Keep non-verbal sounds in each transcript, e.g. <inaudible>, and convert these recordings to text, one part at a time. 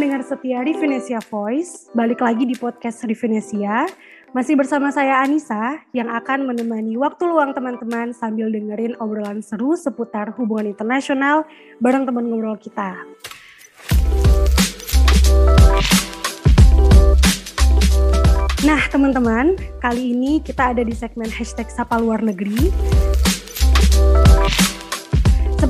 pendengar setia Rivenesia Voice, balik lagi di podcast Rivenesia. Masih bersama saya Anissa yang akan menemani waktu luang teman-teman sambil dengerin obrolan seru seputar hubungan internasional bareng teman ngobrol kita. Nah teman-teman, kali ini kita ada di segmen hashtag Sapa Luar Negeri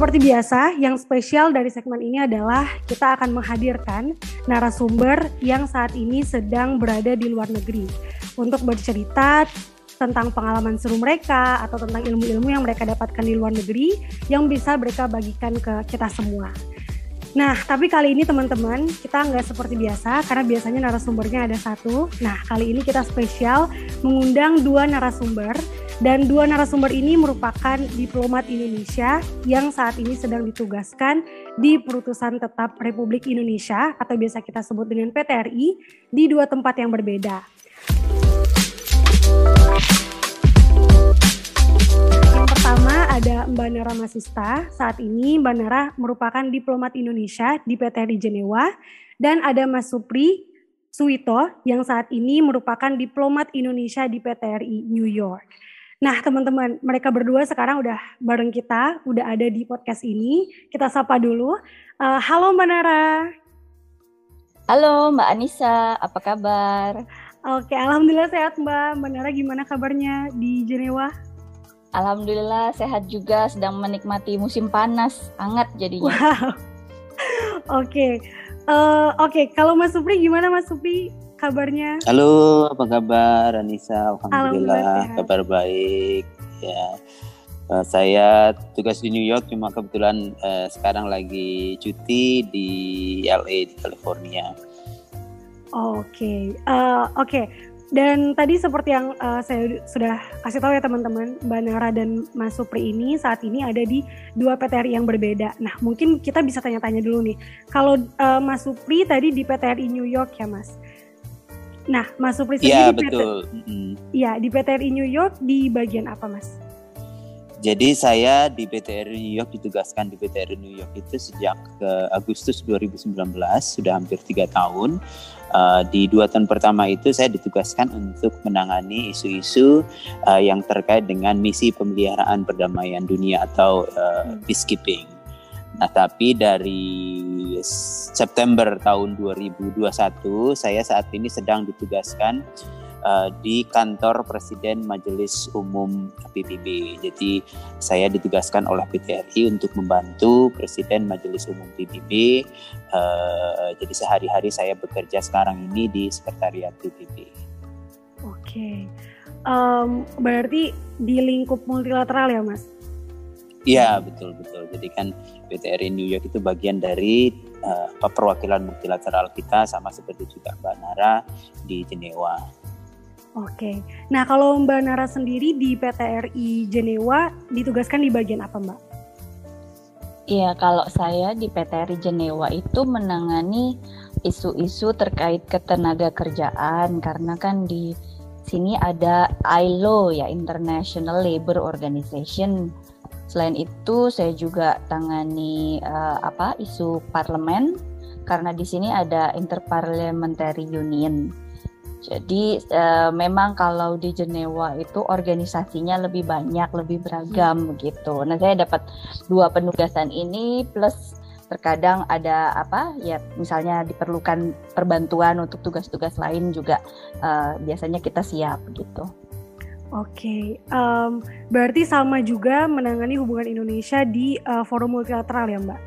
seperti biasa, yang spesial dari segmen ini adalah kita akan menghadirkan narasumber yang saat ini sedang berada di luar negeri untuk bercerita tentang pengalaman seru mereka atau tentang ilmu-ilmu yang mereka dapatkan di luar negeri yang bisa mereka bagikan ke kita semua. Nah, tapi kali ini teman-teman, kita nggak seperti biasa karena biasanya narasumbernya ada satu. Nah, kali ini kita spesial mengundang dua narasumber dan dua narasumber ini merupakan diplomat Indonesia yang saat ini sedang ditugaskan di Perutusan Tetap Republik Indonesia atau biasa kita sebut dengan PTRI di dua tempat yang berbeda. Yang pertama ada Mbak Nara Masista. Saat ini Mbak Nara merupakan diplomat Indonesia di PTRI Jenewa dan ada Mas Supri Suwito yang saat ini merupakan diplomat Indonesia di PTRI New York. Nah, teman-teman, mereka berdua sekarang udah bareng kita, udah ada di podcast ini. Kita sapa dulu. Uh, halo Mbak Nara. Halo Mbak Anissa, apa kabar? Oke, alhamdulillah sehat Mbak. Mbak Nara gimana kabarnya di Jenewa? Alhamdulillah sehat juga, sedang menikmati musim panas, hangat jadinya. Wow. <laughs> Oke, uh, oke. Okay. Kalau Mas Supri gimana Mas Supri? Kabarnya? Halo, apa kabar Anissa? Alhamdulillah, Alhamdulillah kabar baik. Ya, uh, saya tugas di New York, cuma kebetulan uh, sekarang lagi cuti di LA di California. Oke, okay. uh, oke. Okay. Dan tadi seperti yang uh, saya sudah kasih tahu ya teman-teman, Mbak Nara dan Mas Supri ini saat ini ada di dua PTRI yang berbeda. Nah mungkin kita bisa tanya-tanya dulu nih, kalau uh, Mas Supri tadi di PTRI New York ya Mas, Nah, Mas Supri sendiri ya, betul. Iya, di PTRI New York di bagian apa, Mas? Jadi saya di PTRI New York ditugaskan di PTRI New York itu sejak ke Agustus 2019, sudah hampir tiga tahun. Uh, di dua tahun pertama itu saya ditugaskan untuk menangani isu-isu uh, yang terkait dengan misi pemeliharaan perdamaian dunia atau uh, peacekeeping. Nah, tapi dari September tahun 2021 saya saat ini sedang ditugaskan uh, di kantor Presiden Majelis Umum PBB. Jadi saya ditugaskan oleh PTRI untuk membantu Presiden Majelis Umum PBB. Uh, jadi sehari-hari saya bekerja sekarang ini di Sekretariat PBB. Oke, um, berarti di lingkup multilateral ya, Mas? Iya betul betul. Jadi kan PTRI New York itu bagian dari uh, perwakilan multilateral kita sama seperti juga Mbak Nara di Jenewa. Oke. Nah kalau Mbak Nara sendiri di PTRI Jenewa ditugaskan di bagian apa Mbak? Iya kalau saya di PTRI Jenewa itu menangani isu-isu terkait ketenaga kerjaan karena kan di sini ada ILO ya International Labour Organization Selain itu, saya juga tangani uh, apa isu parlemen karena di sini ada Interparliamentary Union. Jadi uh, memang kalau di Jenewa itu organisasinya lebih banyak, lebih beragam begitu. Nah, saya dapat dua penugasan ini plus terkadang ada apa ya misalnya diperlukan perbantuan untuk tugas-tugas lain juga uh, biasanya kita siap gitu. Oke, okay. um, berarti sama juga menangani hubungan Indonesia di uh, forum multilateral ya Mbak?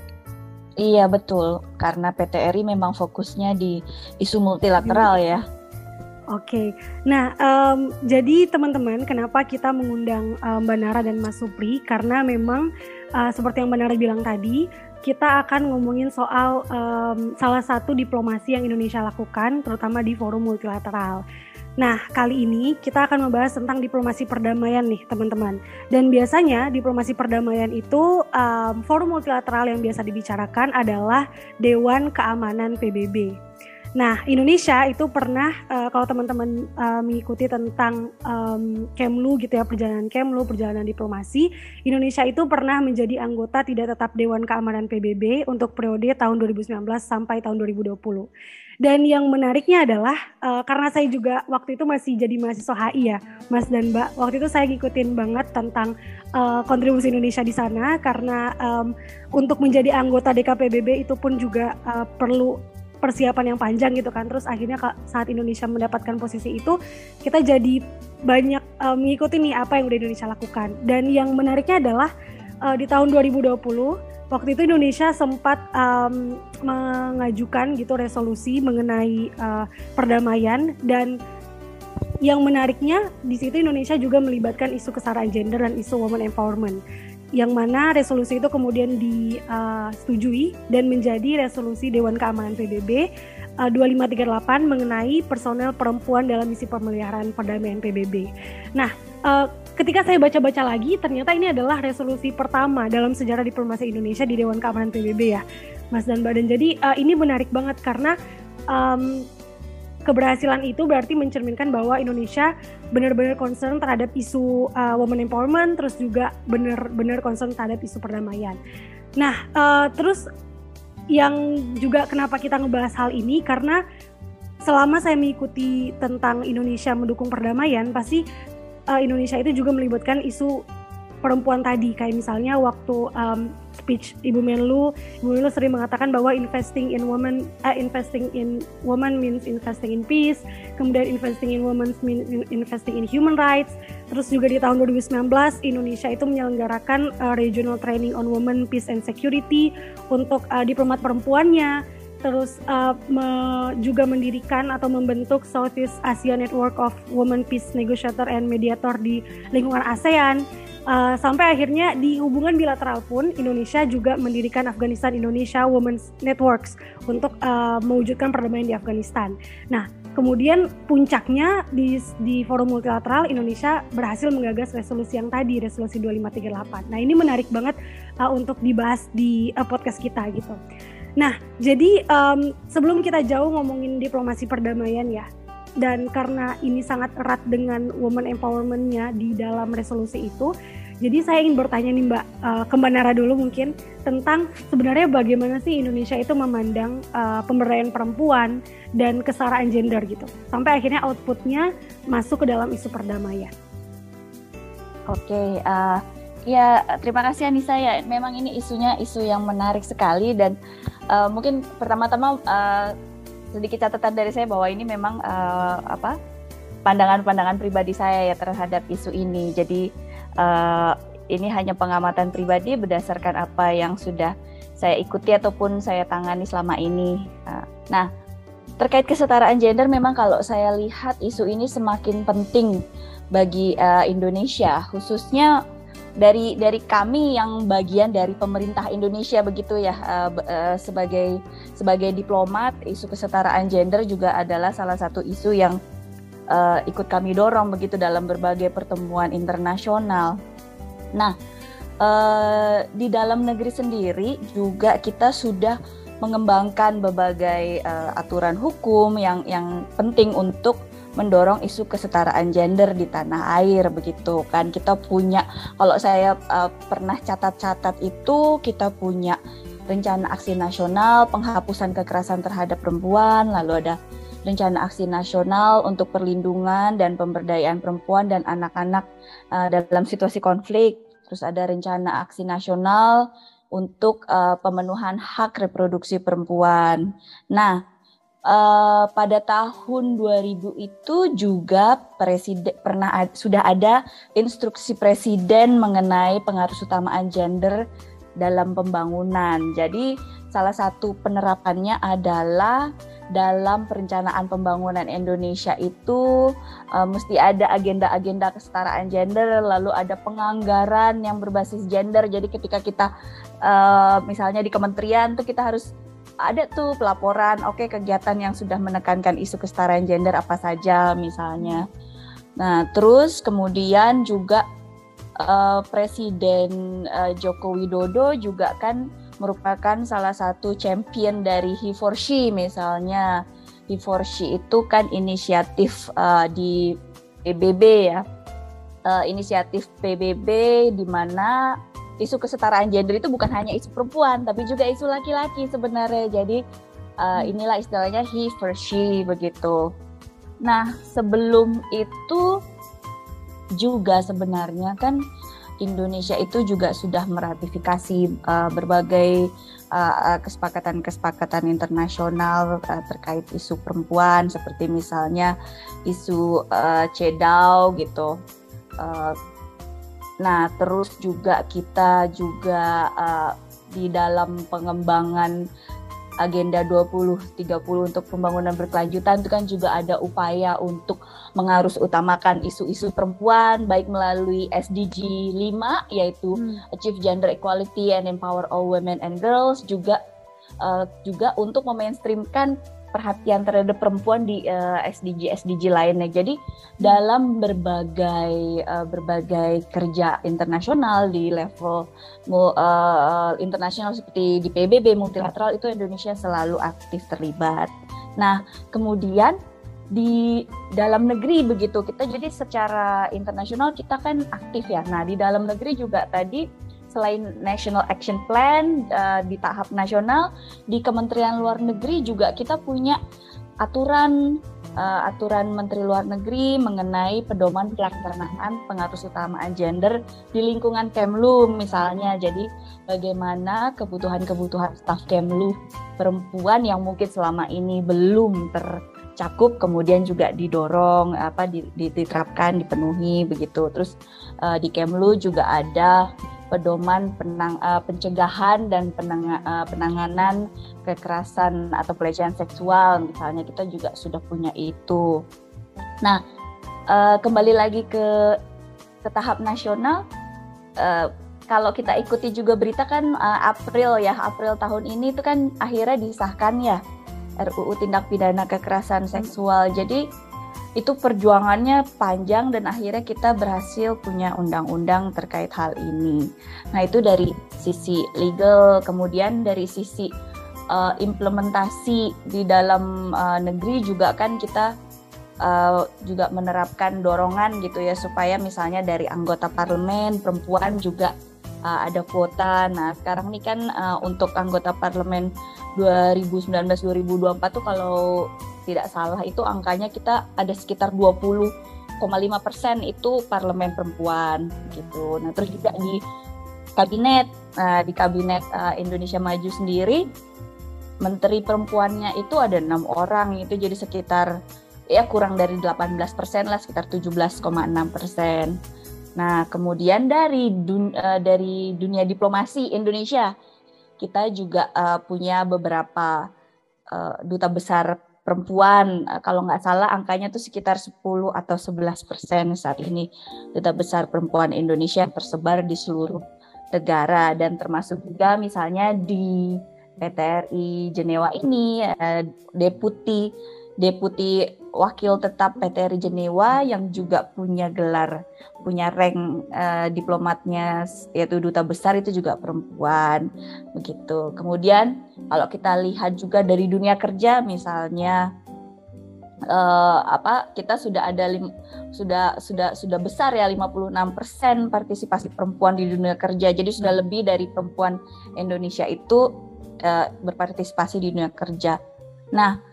Iya betul, karena PTRI memang fokusnya di isu multilateral ya. Oke, okay. nah um, jadi teman-teman kenapa kita mengundang um, Mbak Nara dan Mas Supri? Karena memang uh, seperti yang Mbak Nara bilang tadi, kita akan ngomongin soal um, salah satu diplomasi yang Indonesia lakukan, terutama di forum multilateral. Nah, kali ini kita akan membahas tentang diplomasi perdamaian nih, teman-teman. Dan biasanya diplomasi perdamaian itu um, forum multilateral yang biasa dibicarakan adalah Dewan Keamanan PBB. Nah, Indonesia itu pernah uh, kalau teman-teman uh, mengikuti tentang um, Kemlu gitu ya, perjalanan Kemlu, perjalanan diplomasi, Indonesia itu pernah menjadi anggota tidak tetap Dewan Keamanan PBB untuk periode tahun 2019 sampai tahun 2020. Dan yang menariknya adalah uh, karena saya juga waktu itu masih jadi mahasiswa HI ya, Mas dan Mbak. Waktu itu saya ngikutin banget tentang uh, kontribusi Indonesia di sana karena um, untuk menjadi anggota DKPBB itu pun juga uh, perlu persiapan yang panjang gitu kan. Terus akhirnya saat Indonesia mendapatkan posisi itu kita jadi banyak uh, mengikuti nih apa yang udah Indonesia lakukan. Dan yang menariknya adalah uh, di tahun 2020 waktu itu Indonesia sempat um, mengajukan gitu resolusi mengenai uh, perdamaian. Dan yang menariknya di situ Indonesia juga melibatkan isu kesetaraan gender dan isu women empowerment yang mana resolusi itu kemudian disetujui dan menjadi resolusi Dewan Keamanan PBB uh, 2538 mengenai personel perempuan dalam misi pemeliharaan perdamaian PBB. Nah, uh, ketika saya baca-baca lagi, ternyata ini adalah resolusi pertama dalam sejarah diplomasi Indonesia di Dewan Keamanan PBB ya, Mas dan Badan. Jadi uh, ini menarik banget karena um, keberhasilan itu berarti mencerminkan bahwa Indonesia benar-benar concern terhadap isu uh, women empowerment, terus juga benar-benar concern terhadap isu perdamaian. Nah, uh, terus yang juga kenapa kita ngebahas hal ini karena selama saya mengikuti tentang Indonesia mendukung perdamaian, pasti uh, Indonesia itu juga melibatkan isu perempuan tadi kayak misalnya waktu um, speech Ibu Menlu, Ibu Menlu sering mengatakan bahwa investing in women, uh, investing in woman means investing in peace, kemudian investing in women means investing in human rights. Terus juga di tahun 2019 Indonesia itu menyelenggarakan uh, regional training on women, peace and security untuk uh, diplomat perempuannya. Terus uh, me, juga mendirikan atau membentuk Southeast Asia Network of Women Peace Negotiator and Mediator di lingkungan ASEAN Uh, sampai akhirnya di hubungan bilateral pun Indonesia juga mendirikan Afghanistan Indonesia Women's Networks untuk uh, mewujudkan perdamaian di Afghanistan. Nah, kemudian puncaknya di di forum multilateral Indonesia berhasil menggagas resolusi yang tadi, resolusi 2538. Nah, ini menarik banget uh, untuk dibahas di uh, podcast kita gitu. Nah, jadi um, sebelum kita jauh ngomongin diplomasi perdamaian ya, dan karena ini sangat erat dengan woman empowermentnya di dalam resolusi itu jadi saya ingin bertanya nih Mbak uh, ke Mbak Nara dulu mungkin tentang sebenarnya bagaimana sih Indonesia itu memandang uh, pemberdayaan perempuan dan kesetaraan gender gitu sampai akhirnya outputnya masuk ke dalam isu perdamaian. Oke, uh, ya terima kasih Anissa ya. Memang ini isunya isu yang menarik sekali dan uh, mungkin pertama-tama uh, sedikit catatan dari saya bahwa ini memang uh, apa pandangan-pandangan pribadi saya ya terhadap isu ini. Jadi uh, ini hanya pengamatan pribadi berdasarkan apa yang sudah saya ikuti ataupun saya tangani selama ini. Uh, nah, terkait kesetaraan gender memang kalau saya lihat isu ini semakin penting bagi uh, Indonesia khususnya dari dari kami yang bagian dari pemerintah Indonesia begitu ya uh, uh, sebagai sebagai diplomat isu kesetaraan gender juga adalah salah satu isu yang uh, ikut kami dorong begitu dalam berbagai pertemuan internasional. Nah, uh, di dalam negeri sendiri juga kita sudah mengembangkan berbagai uh, aturan hukum yang yang penting untuk mendorong isu kesetaraan gender di tanah air begitu kan. Kita punya kalau saya uh, pernah catat-catat itu kita punya rencana aksi nasional penghapusan kekerasan terhadap perempuan lalu ada rencana aksi nasional untuk perlindungan dan pemberdayaan perempuan dan anak-anak uh, dalam situasi konflik. Terus ada rencana aksi nasional untuk uh, pemenuhan hak reproduksi perempuan. Nah uh, pada tahun 2000 itu juga presiden pernah sudah ada instruksi presiden mengenai pengaruh utamaan gender dalam pembangunan. Jadi salah satu penerapannya adalah dalam perencanaan pembangunan Indonesia itu uh, mesti ada agenda-agenda kesetaraan gender, lalu ada penganggaran yang berbasis gender. Jadi ketika kita uh, misalnya di kementerian tuh kita harus ada tuh pelaporan, oke okay, kegiatan yang sudah menekankan isu kesetaraan gender apa saja misalnya. Nah, terus kemudian juga uh, Presiden uh, Joko Widodo juga kan merupakan salah satu champion dari He for She misalnya. He for She itu kan inisiatif uh, di PBB ya, uh, inisiatif PBB di mana isu kesetaraan gender itu bukan hanya isu perempuan tapi juga isu laki-laki sebenarnya. Jadi uh, inilah istilahnya he for she begitu. Nah sebelum itu juga sebenarnya kan Indonesia itu juga sudah meratifikasi uh, berbagai kesepakatan-kesepakatan uh, internasional uh, terkait isu perempuan seperti misalnya isu uh, CEDAW gitu. Uh, nah, terus juga kita juga uh, di dalam pengembangan agenda 2030 untuk pembangunan berkelanjutan itu kan juga ada upaya untuk mengarus utamakan isu-isu perempuan baik melalui SDG 5 yaitu hmm. Achieve Gender Equality and Empower All Women and Girls juga uh, juga untuk memainstreamkan perhatian terhadap perempuan di eh, SDG SDG lainnya. Jadi dalam berbagai uh, berbagai kerja internasional di level uh, internasional seperti di PBB multilateral itu Indonesia selalu aktif terlibat. Nah, kemudian di dalam negeri begitu kita jadi secara internasional kita kan aktif ya. Nah, di dalam negeri juga tadi selain National Action Plan uh, di tahap nasional, di Kementerian Luar Negeri juga kita punya aturan uh, aturan Menteri Luar Negeri mengenai pedoman pelaksanaan pengatur utamaan gender di lingkungan Kemlu misalnya. Jadi bagaimana kebutuhan-kebutuhan staf Kemlu perempuan yang mungkin selama ini belum tercakup kemudian juga didorong apa diterapkan dipenuhi begitu. Terus uh, di Kemlu juga ada pedoman penang, uh, pencegahan dan penang, uh, penanganan kekerasan atau pelecehan seksual misalnya kita juga sudah punya itu. Nah, uh, kembali lagi ke ke tahap nasional uh, kalau kita ikuti juga berita kan uh, April ya, April tahun ini itu kan akhirnya disahkan ya RUU tindak pidana kekerasan seksual. Jadi itu perjuangannya panjang dan akhirnya kita berhasil punya undang-undang terkait hal ini. Nah, itu dari sisi legal, kemudian dari sisi uh, implementasi di dalam uh, negeri juga kan kita uh, juga menerapkan dorongan gitu ya supaya misalnya dari anggota parlemen perempuan juga uh, ada kuota. Nah, sekarang ini kan uh, untuk anggota parlemen 2019-2024 tuh kalau tidak salah itu angkanya kita ada sekitar 20,5 persen itu parlemen perempuan gitu. Nah terus juga di kabinet, nah, di kabinet uh, Indonesia Maju sendiri menteri perempuannya itu ada enam orang itu jadi sekitar ya kurang dari 18 persen lah sekitar 17,6 persen. Nah kemudian dari dun, uh, dari dunia diplomasi Indonesia kita juga uh, punya beberapa uh, duta besar perempuan. Eh, kalau nggak salah angkanya itu sekitar 10 atau 11 persen saat ini duta besar perempuan Indonesia tersebar di seluruh negara. Dan termasuk juga misalnya di PTRI Jenewa ini deputi deputi wakil tetap PTRI Jenewa yang juga punya gelar punya rank uh, diplomatnya yaitu duta besar itu juga perempuan begitu. Kemudian kalau kita lihat juga dari dunia kerja misalnya uh, apa kita sudah ada lim, sudah sudah sudah besar ya 56% partisipasi perempuan di dunia kerja. Jadi sudah lebih dari perempuan Indonesia itu uh, berpartisipasi di dunia kerja. Nah,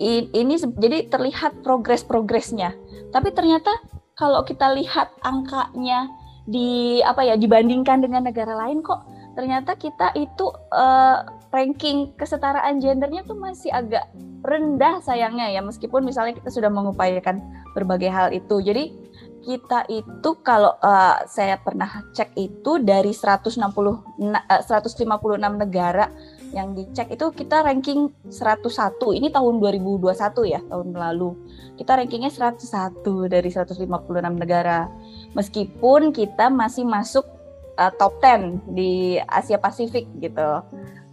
ini jadi terlihat progres-progresnya. Tapi ternyata kalau kita lihat angkanya di apa ya dibandingkan dengan negara lain kok ternyata kita itu uh, ranking kesetaraan gendernya tuh masih agak rendah sayangnya ya meskipun misalnya kita sudah mengupayakan berbagai hal itu. Jadi kita itu kalau uh, saya pernah cek itu dari 160 uh, 156 negara yang dicek itu kita ranking 101. Ini tahun 2021 ya, tahun lalu. Kita rankingnya 101 dari 156 negara. Meskipun kita masih masuk uh, top 10 di Asia Pasifik gitu.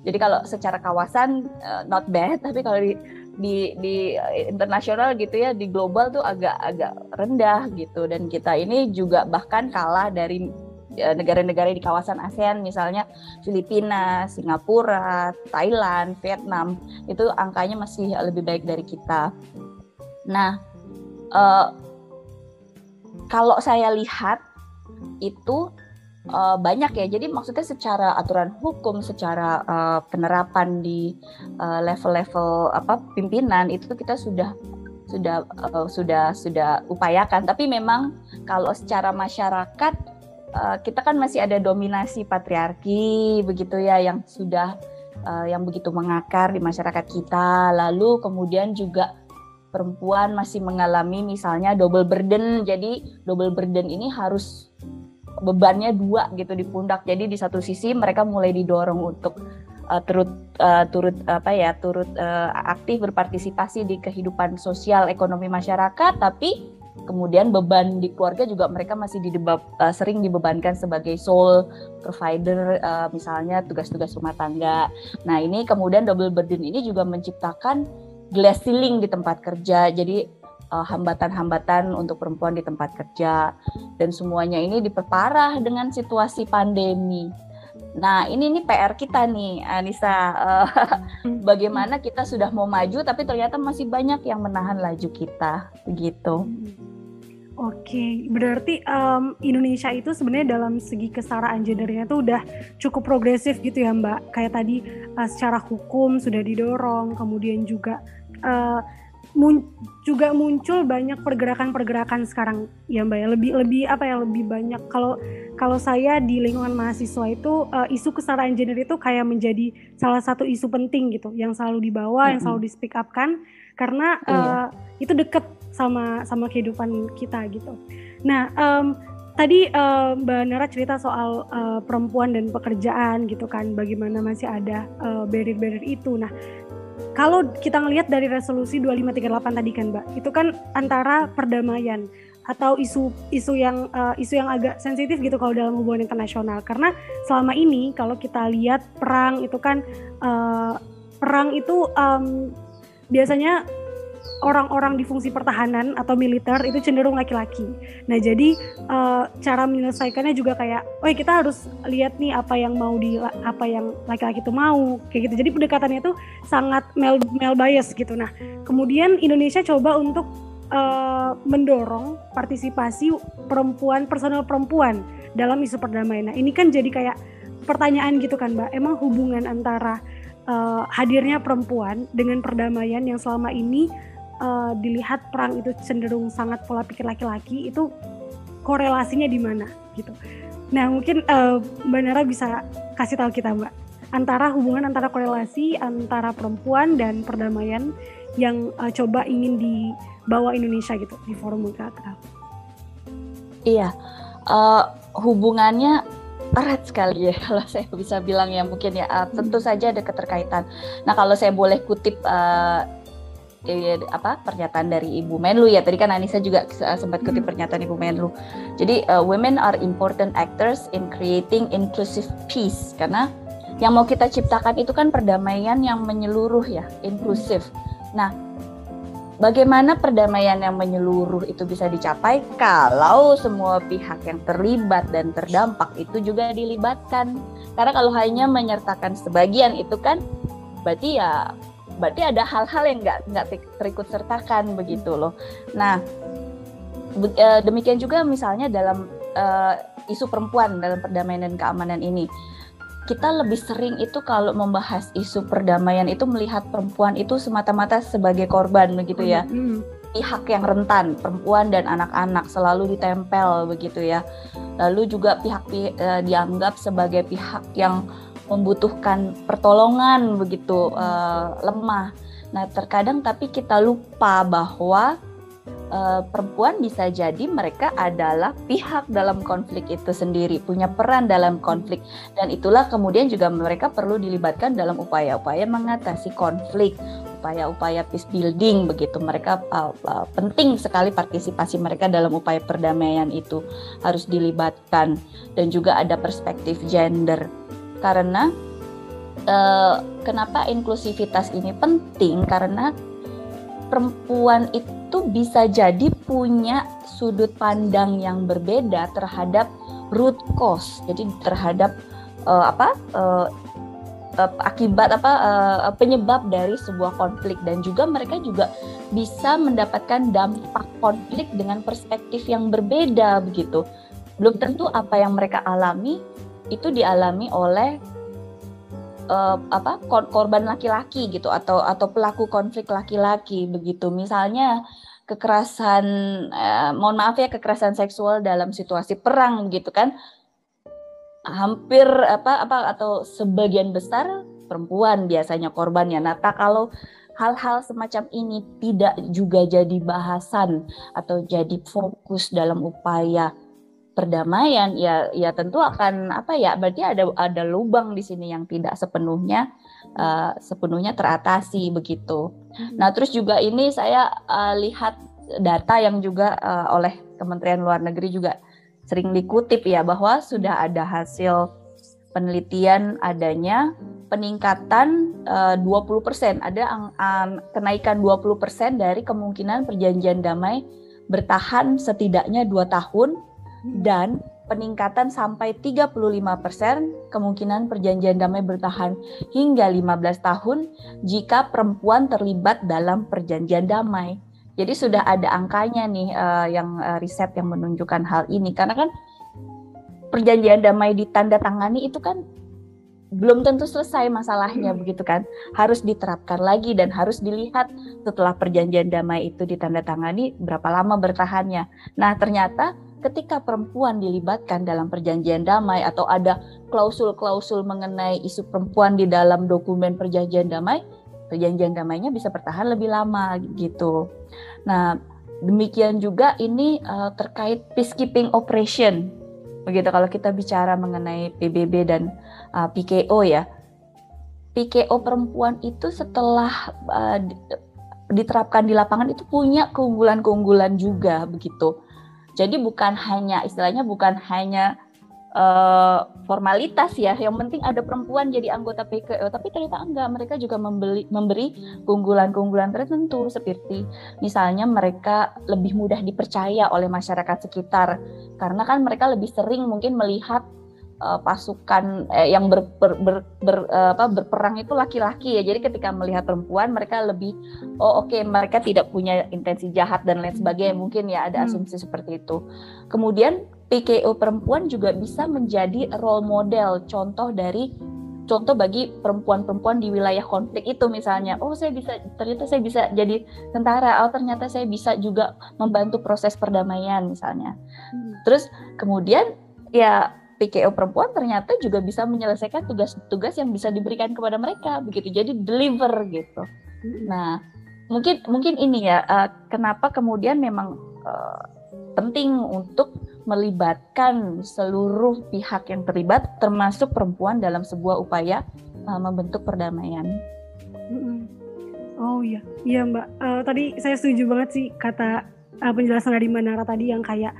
Jadi kalau secara kawasan uh, not bad, tapi kalau di di di internasional gitu ya di global tuh agak agak rendah gitu dan kita ini juga bahkan kalah dari eh, negara-negara di kawasan ASEAN misalnya Filipina, Singapura, Thailand, Vietnam itu angkanya masih lebih baik dari kita. Nah, uh, kalau saya lihat itu uh, banyak ya. Jadi maksudnya secara aturan hukum, secara uh, penerapan di level-level uh, apa pimpinan itu kita sudah sudah uh, sudah sudah upayakan. Tapi memang kalau secara masyarakat uh, kita kan masih ada dominasi patriarki begitu ya yang sudah uh, yang begitu mengakar di masyarakat kita. Lalu kemudian juga perempuan masih mengalami misalnya double burden. Jadi double burden ini harus bebannya dua gitu di pundak. Jadi di satu sisi mereka mulai didorong untuk uh, turut uh, turut apa ya turut uh, aktif berpartisipasi di kehidupan sosial ekonomi masyarakat, tapi kemudian beban di keluarga juga mereka masih didebab, uh, sering dibebankan sebagai sole provider uh, misalnya tugas-tugas rumah tangga. Nah ini kemudian double burden ini juga menciptakan glass ceiling di tempat kerja. Jadi uh, hambatan-hambatan untuk perempuan di tempat kerja dan semuanya ini diperparah dengan situasi pandemi. Nah, ini nih PR kita nih, Anissa. Uh, <laughs> bagaimana kita sudah mau maju tapi ternyata masih banyak yang menahan laju kita, begitu. Oke, berarti um, Indonesia itu sebenarnya dalam segi kesetaraan gendernya itu udah cukup progresif gitu ya Mbak. Kayak tadi uh, secara hukum sudah didorong, kemudian juga uh, mun juga muncul banyak pergerakan-pergerakan sekarang ya mbak ya. Lebih lebih apa ya lebih banyak. Kalau kalau saya di lingkungan mahasiswa itu uh, isu kesetaraan gender itu kayak menjadi salah satu isu penting gitu yang selalu dibawa mm -hmm. yang selalu di speak up kan. Karena uh, itu deket sama sama kehidupan kita gitu. Nah um, tadi uh, Mbak Nara cerita soal uh, perempuan dan pekerjaan gitu kan, bagaimana masih ada uh, barrier-barrier itu. Nah, kalau kita ngelihat dari resolusi 2538 tadi kan Mbak, itu kan antara perdamaian atau isu isu yang uh, isu yang agak sensitif gitu kalau dalam hubungan internasional. Karena selama ini kalau kita lihat perang itu kan uh, perang itu um, biasanya orang-orang di fungsi pertahanan atau militer itu cenderung laki-laki. Nah jadi uh, cara menyelesaikannya juga kayak, oh kita harus lihat nih apa yang mau di apa yang laki-laki itu mau kayak gitu. Jadi pendekatannya itu sangat male male bias gitu. Nah kemudian Indonesia coba untuk uh, mendorong partisipasi perempuan personal perempuan dalam isu perdamaian. Nah ini kan jadi kayak pertanyaan gitu kan mbak, emang hubungan antara uh, hadirnya perempuan dengan perdamaian yang selama ini uh, dilihat perang itu cenderung sangat pola pikir laki-laki itu korelasinya di mana gitu. Nah mungkin uh, Mbak Nara bisa kasih tahu kita Mbak antara hubungan antara korelasi antara perempuan dan perdamaian yang uh, coba ingin dibawa Indonesia gitu di forum multilateral. Iya, uh, hubungannya erat sekali ya <laughs> kalau saya bisa bilang ya mungkin ya uh, tentu hmm. saja ada keterkaitan. Nah kalau saya boleh kutip uh, eh, apa pernyataan dari Ibu Menlu ya tadi kan Anissa juga sempat kutip hmm. pernyataan Ibu Menlu. Jadi uh, women are important actors in creating inclusive peace karena yang mau kita ciptakan itu kan perdamaian yang menyeluruh ya, inklusif. Nah, bagaimana perdamaian yang menyeluruh itu bisa dicapai kalau semua pihak yang terlibat dan terdampak itu juga dilibatkan. Karena kalau hanya menyertakan sebagian itu kan berarti ya berarti ada hal-hal yang nggak nggak terikut sertakan begitu loh. Nah e, demikian juga misalnya dalam uh, isu perempuan dalam perdamaian dan keamanan ini kita lebih sering itu kalau membahas isu perdamaian itu melihat perempuan itu semata-mata sebagai korban begitu ya. Hmm. Pihak yang rentan, perempuan dan anak-anak selalu ditempel begitu ya. Lalu juga pihak uh, dianggap sebagai pihak yang membutuhkan pertolongan begitu uh, lemah. Nah, terkadang tapi kita lupa bahwa uh, perempuan bisa jadi mereka adalah pihak dalam konflik itu sendiri, punya peran dalam konflik dan itulah kemudian juga mereka perlu dilibatkan dalam upaya-upaya mengatasi konflik, upaya-upaya peace building begitu. Mereka uh, uh, penting sekali partisipasi mereka dalam upaya perdamaian itu harus dilibatkan dan juga ada perspektif gender karena uh, kenapa inklusivitas ini penting? Karena perempuan itu bisa jadi punya sudut pandang yang berbeda terhadap root cause. Jadi terhadap uh, apa uh, akibat apa penyebab dari sebuah konflik. Dan juga mereka juga bisa mendapatkan dampak konflik dengan perspektif yang berbeda begitu. Belum tentu apa yang mereka alami itu dialami oleh uh, apa korban laki-laki gitu atau atau pelaku konflik laki-laki begitu. Misalnya kekerasan eh, mohon maaf ya kekerasan seksual dalam situasi perang gitu kan. Hampir apa apa atau sebagian besar perempuan biasanya korbannya. Nah kalau hal-hal semacam ini tidak juga jadi bahasan atau jadi fokus dalam upaya perdamaian ya ya tentu akan apa ya berarti ada ada lubang di sini yang tidak sepenuhnya uh, sepenuhnya teratasi begitu. Hmm. Nah terus juga ini saya uh, lihat data yang juga uh, oleh Kementerian Luar Negeri juga sering dikutip ya bahwa sudah ada hasil penelitian adanya peningkatan uh, 20% ada ang, ang, kenaikan 20% dari kemungkinan perjanjian damai bertahan setidaknya dua tahun dan peningkatan sampai 35% kemungkinan perjanjian damai bertahan hingga 15 tahun jika perempuan terlibat dalam perjanjian damai. Jadi sudah ada angkanya nih uh, yang uh, riset yang menunjukkan hal ini karena kan perjanjian damai ditandatangani itu kan belum tentu selesai masalahnya hmm. begitu kan harus diterapkan lagi dan harus dilihat setelah perjanjian damai itu ditandatangani berapa lama bertahannya. Nah ternyata ketika perempuan dilibatkan dalam perjanjian damai atau ada klausul-klausul mengenai isu perempuan di dalam dokumen perjanjian damai, perjanjian damainya bisa bertahan lebih lama gitu. Nah, demikian juga ini uh, terkait peacekeeping operation. Begitu kalau kita bicara mengenai PBB dan uh, eh, PKO ya. PKO perempuan itu setelah uh, diterapkan di lapangan itu punya keunggulan-keunggulan juga begitu jadi bukan hanya istilahnya bukan hanya uh, formalitas ya, yang penting ada perempuan jadi anggota PKO, tapi ternyata enggak, mereka juga membeli, memberi keunggulan-keunggulan tertentu seperti misalnya mereka lebih mudah dipercaya oleh masyarakat sekitar. Karena kan mereka lebih sering mungkin melihat uh, pasukan eh, yang ber, ber, ber, ber, uh, apa, berperang itu laki-laki ya. Jadi ketika melihat perempuan mereka lebih oh oke okay, mereka tidak punya intensi jahat dan lain sebagainya. Mungkin ya ada hmm. asumsi hmm. seperti itu. Kemudian PKO perempuan juga bisa menjadi role model contoh dari contoh bagi perempuan-perempuan di wilayah konflik itu misalnya oh saya bisa ternyata saya bisa jadi tentara oh ternyata saya bisa juga membantu proses perdamaian misalnya hmm. terus kemudian ya PKO perempuan ternyata juga bisa menyelesaikan tugas-tugas yang bisa diberikan kepada mereka begitu. Jadi deliver gitu. Nah mungkin mungkin ini ya uh, kenapa kemudian memang uh, penting untuk melibatkan seluruh pihak yang terlibat termasuk perempuan dalam sebuah upaya uh, membentuk perdamaian. Oh iya, iya Mbak. Uh, tadi saya setuju banget sih kata uh, penjelasan dari Manara tadi yang kayak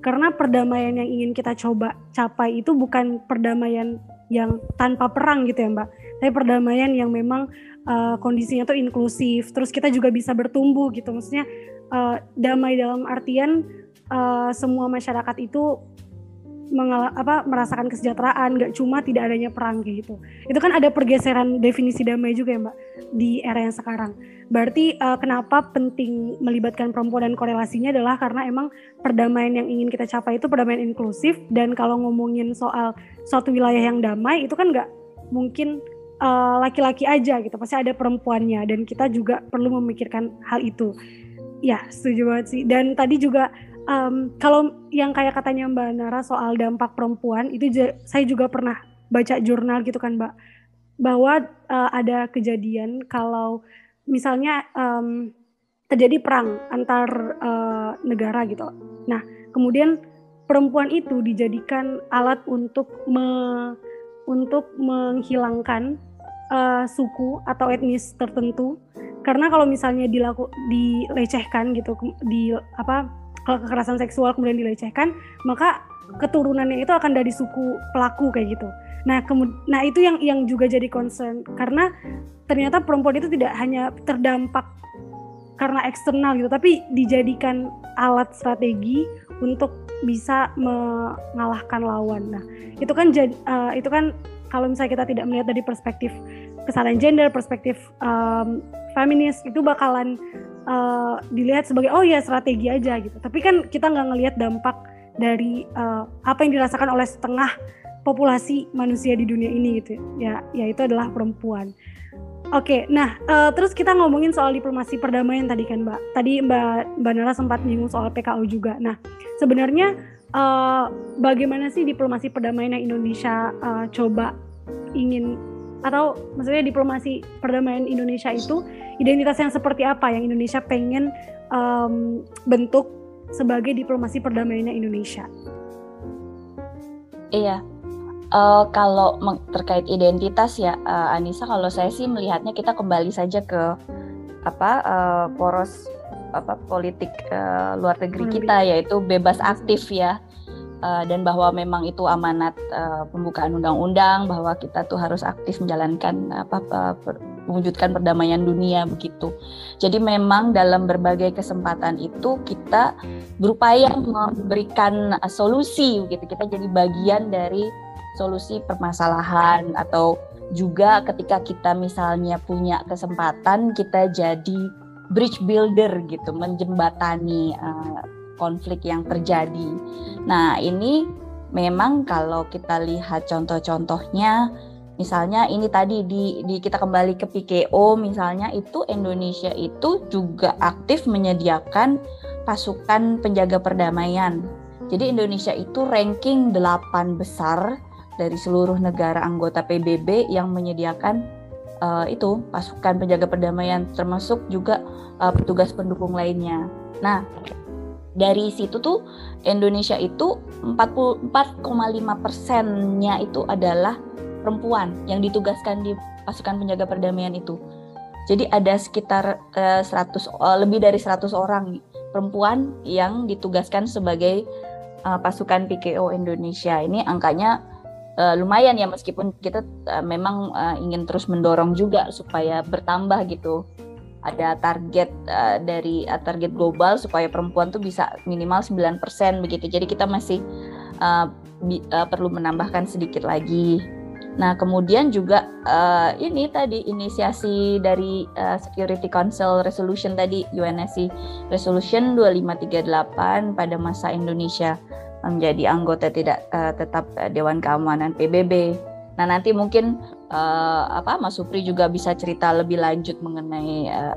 karena perdamaian yang ingin kita coba capai itu bukan perdamaian yang tanpa perang gitu ya mbak. Tapi perdamaian yang memang uh, kondisinya tuh inklusif terus kita juga bisa bertumbuh gitu. Maksudnya uh, damai dalam artian uh, semua masyarakat itu mengal apa merasakan kesejahteraan nggak cuma tidak adanya perang gitu. Itu kan ada pergeseran definisi damai juga ya mbak di era yang sekarang berarti uh, kenapa penting melibatkan perempuan dan korelasinya adalah karena emang perdamaian yang ingin kita capai itu perdamaian inklusif dan kalau ngomongin soal suatu wilayah yang damai itu kan nggak mungkin eh, laki-laki uh, aja gitu pasti ada perempuannya dan kita juga perlu memikirkan hal itu. Ya setuju banget sih. Dan tadi juga um, kalau yang kayak katanya Mbak Nara soal dampak perempuan itu saya juga pernah baca jurnal gitu kan Mbak bahwa uh, ada kejadian kalau misalnya um, terjadi perang antar uh, negara gitu. Nah kemudian perempuan itu dijadikan alat untuk me, untuk menghilangkan uh, suku atau etnis tertentu karena kalau misalnya dilaku dilecehkan gitu di apa kalau kekerasan seksual kemudian dilecehkan maka keturunannya itu akan dari suku pelaku kayak gitu nah nah itu yang yang juga jadi concern karena ternyata perempuan itu tidak hanya terdampak karena eksternal gitu, tapi dijadikan alat strategi untuk bisa mengalahkan lawan. Nah, itu kan uh, itu kan kalau misalnya kita tidak melihat dari perspektif kesalahan gender, perspektif um, feminis itu bakalan uh, dilihat sebagai oh ya strategi aja gitu. Tapi kan kita nggak ngelihat dampak dari uh, apa yang dirasakan oleh setengah populasi manusia di dunia ini gitu ya yaitu adalah perempuan. Oke, nah uh, terus kita ngomongin soal diplomasi perdamaian tadi kan Mbak. Tadi Mbak Mbak Nara sempat menyinggung soal PKO juga. Nah sebenarnya uh, bagaimana sih diplomasi perdamaian yang Indonesia uh, coba ingin atau maksudnya diplomasi perdamaian Indonesia itu identitas yang seperti apa yang Indonesia pengen um, bentuk sebagai diplomasi perdamaiannya Indonesia? Iya, uh, kalau terkait identitas ya uh, Anissa kalau saya sih melihatnya kita kembali saja ke apa uh, poros apa politik uh, luar negeri kita yaitu bebas aktif ya uh, dan bahwa memang itu amanat uh, pembukaan undang-undang bahwa kita tuh harus aktif menjalankan apa, apa mewujudkan perdamaian dunia begitu. Jadi memang dalam berbagai kesempatan itu kita berupaya memberikan solusi gitu. Kita jadi bagian dari solusi permasalahan atau juga ketika kita misalnya punya kesempatan kita jadi bridge builder gitu menjembatani uh, konflik yang terjadi. Nah, ini memang kalau kita lihat contoh-contohnya misalnya ini tadi di, di kita kembali ke PKO misalnya itu Indonesia itu juga aktif menyediakan pasukan penjaga perdamaian. Jadi Indonesia itu ranking 8 besar dari seluruh negara anggota PBB yang menyediakan uh, itu pasukan penjaga perdamaian termasuk juga uh, petugas pendukung lainnya. Nah, dari situ tuh Indonesia itu 44,5 persennya itu adalah perempuan yang ditugaskan di pasukan penjaga perdamaian itu. Jadi ada sekitar uh, 100 uh, lebih dari 100 orang perempuan yang ditugaskan sebagai uh, pasukan PKO Indonesia. Ini angkanya uh, lumayan ya meskipun kita uh, memang uh, ingin terus mendorong juga supaya bertambah gitu ada target uh, dari uh, target global supaya perempuan tuh bisa minimal 9% begitu. Jadi kita masih uh, uh, perlu menambahkan sedikit lagi. Nah, kemudian juga uh, ini tadi inisiasi dari uh, Security Council Resolution tadi UNSC Resolution 2538 pada masa Indonesia menjadi anggota tidak uh, tetap uh, Dewan Keamanan PBB. Nah nanti mungkin uh, apa Mas Supri juga bisa cerita lebih lanjut mengenai uh,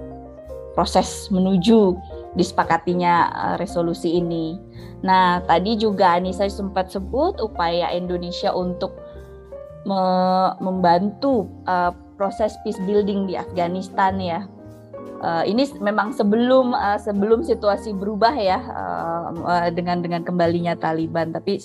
proses menuju disepakatinya uh, resolusi ini. Nah tadi juga Anissa sempat sebut upaya Indonesia untuk me membantu uh, proses peace building di Afghanistan ya uh, ini memang sebelum uh, sebelum situasi berubah ya uh, dengan dengan kembalinya Taliban tapi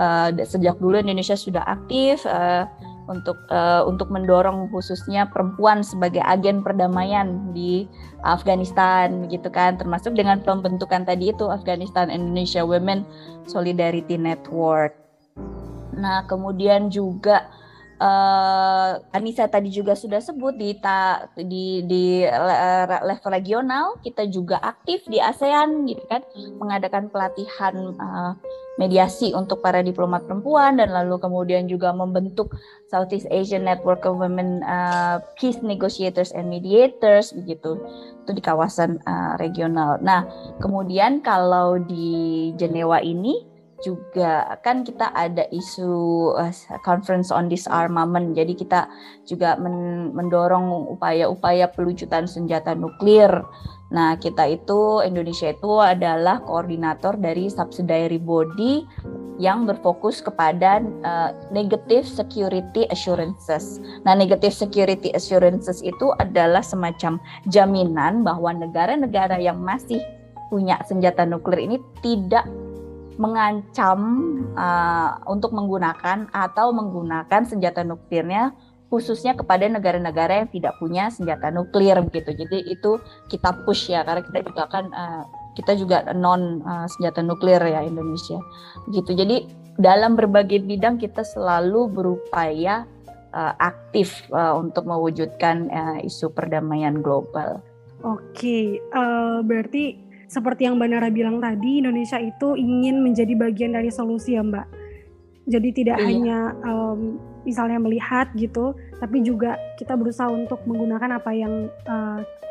uh, sejak dulu Indonesia sudah aktif uh, untuk uh, untuk mendorong khususnya perempuan sebagai agen perdamaian di Afghanistan gitu kan termasuk dengan pembentukan tadi itu Afghanistan Indonesia Women Solidarity Network. Nah, kemudian juga uh, Anissa tadi juga sudah sebut di ta, di di level regional kita juga aktif di ASEAN gitu kan mengadakan pelatihan uh, mediasi untuk para diplomat perempuan dan lalu kemudian juga membentuk Southeast Asian Network of Women uh, Peace Negotiators and Mediators begitu itu di kawasan uh, regional. Nah kemudian kalau di Jenewa ini juga. Kan kita ada isu uh, conference on disarmament. Jadi kita juga men mendorong upaya-upaya pelucutan senjata nuklir. Nah kita itu Indonesia itu adalah koordinator dari subsidiary body yang berfokus kepada uh, negative security assurances. Nah, negative security assurances itu adalah semacam jaminan bahwa negara-negara yang masih punya senjata nuklir ini tidak mengancam uh, untuk menggunakan atau menggunakan senjata nuklirnya khususnya kepada negara-negara yang tidak punya senjata nuklir begitu. Jadi itu kita push ya karena kita juga kan uh, kita juga non uh, senjata nuklir ya Indonesia. Begitu. Jadi dalam berbagai bidang kita selalu berupaya uh, aktif uh, untuk mewujudkan uh, isu perdamaian global. Oke, uh, berarti seperti yang Mbak Nara bilang tadi, Indonesia itu ingin menjadi bagian dari solusi ya Mbak. Jadi tidak iya. hanya um, misalnya melihat gitu, tapi juga kita berusaha untuk menggunakan apa yang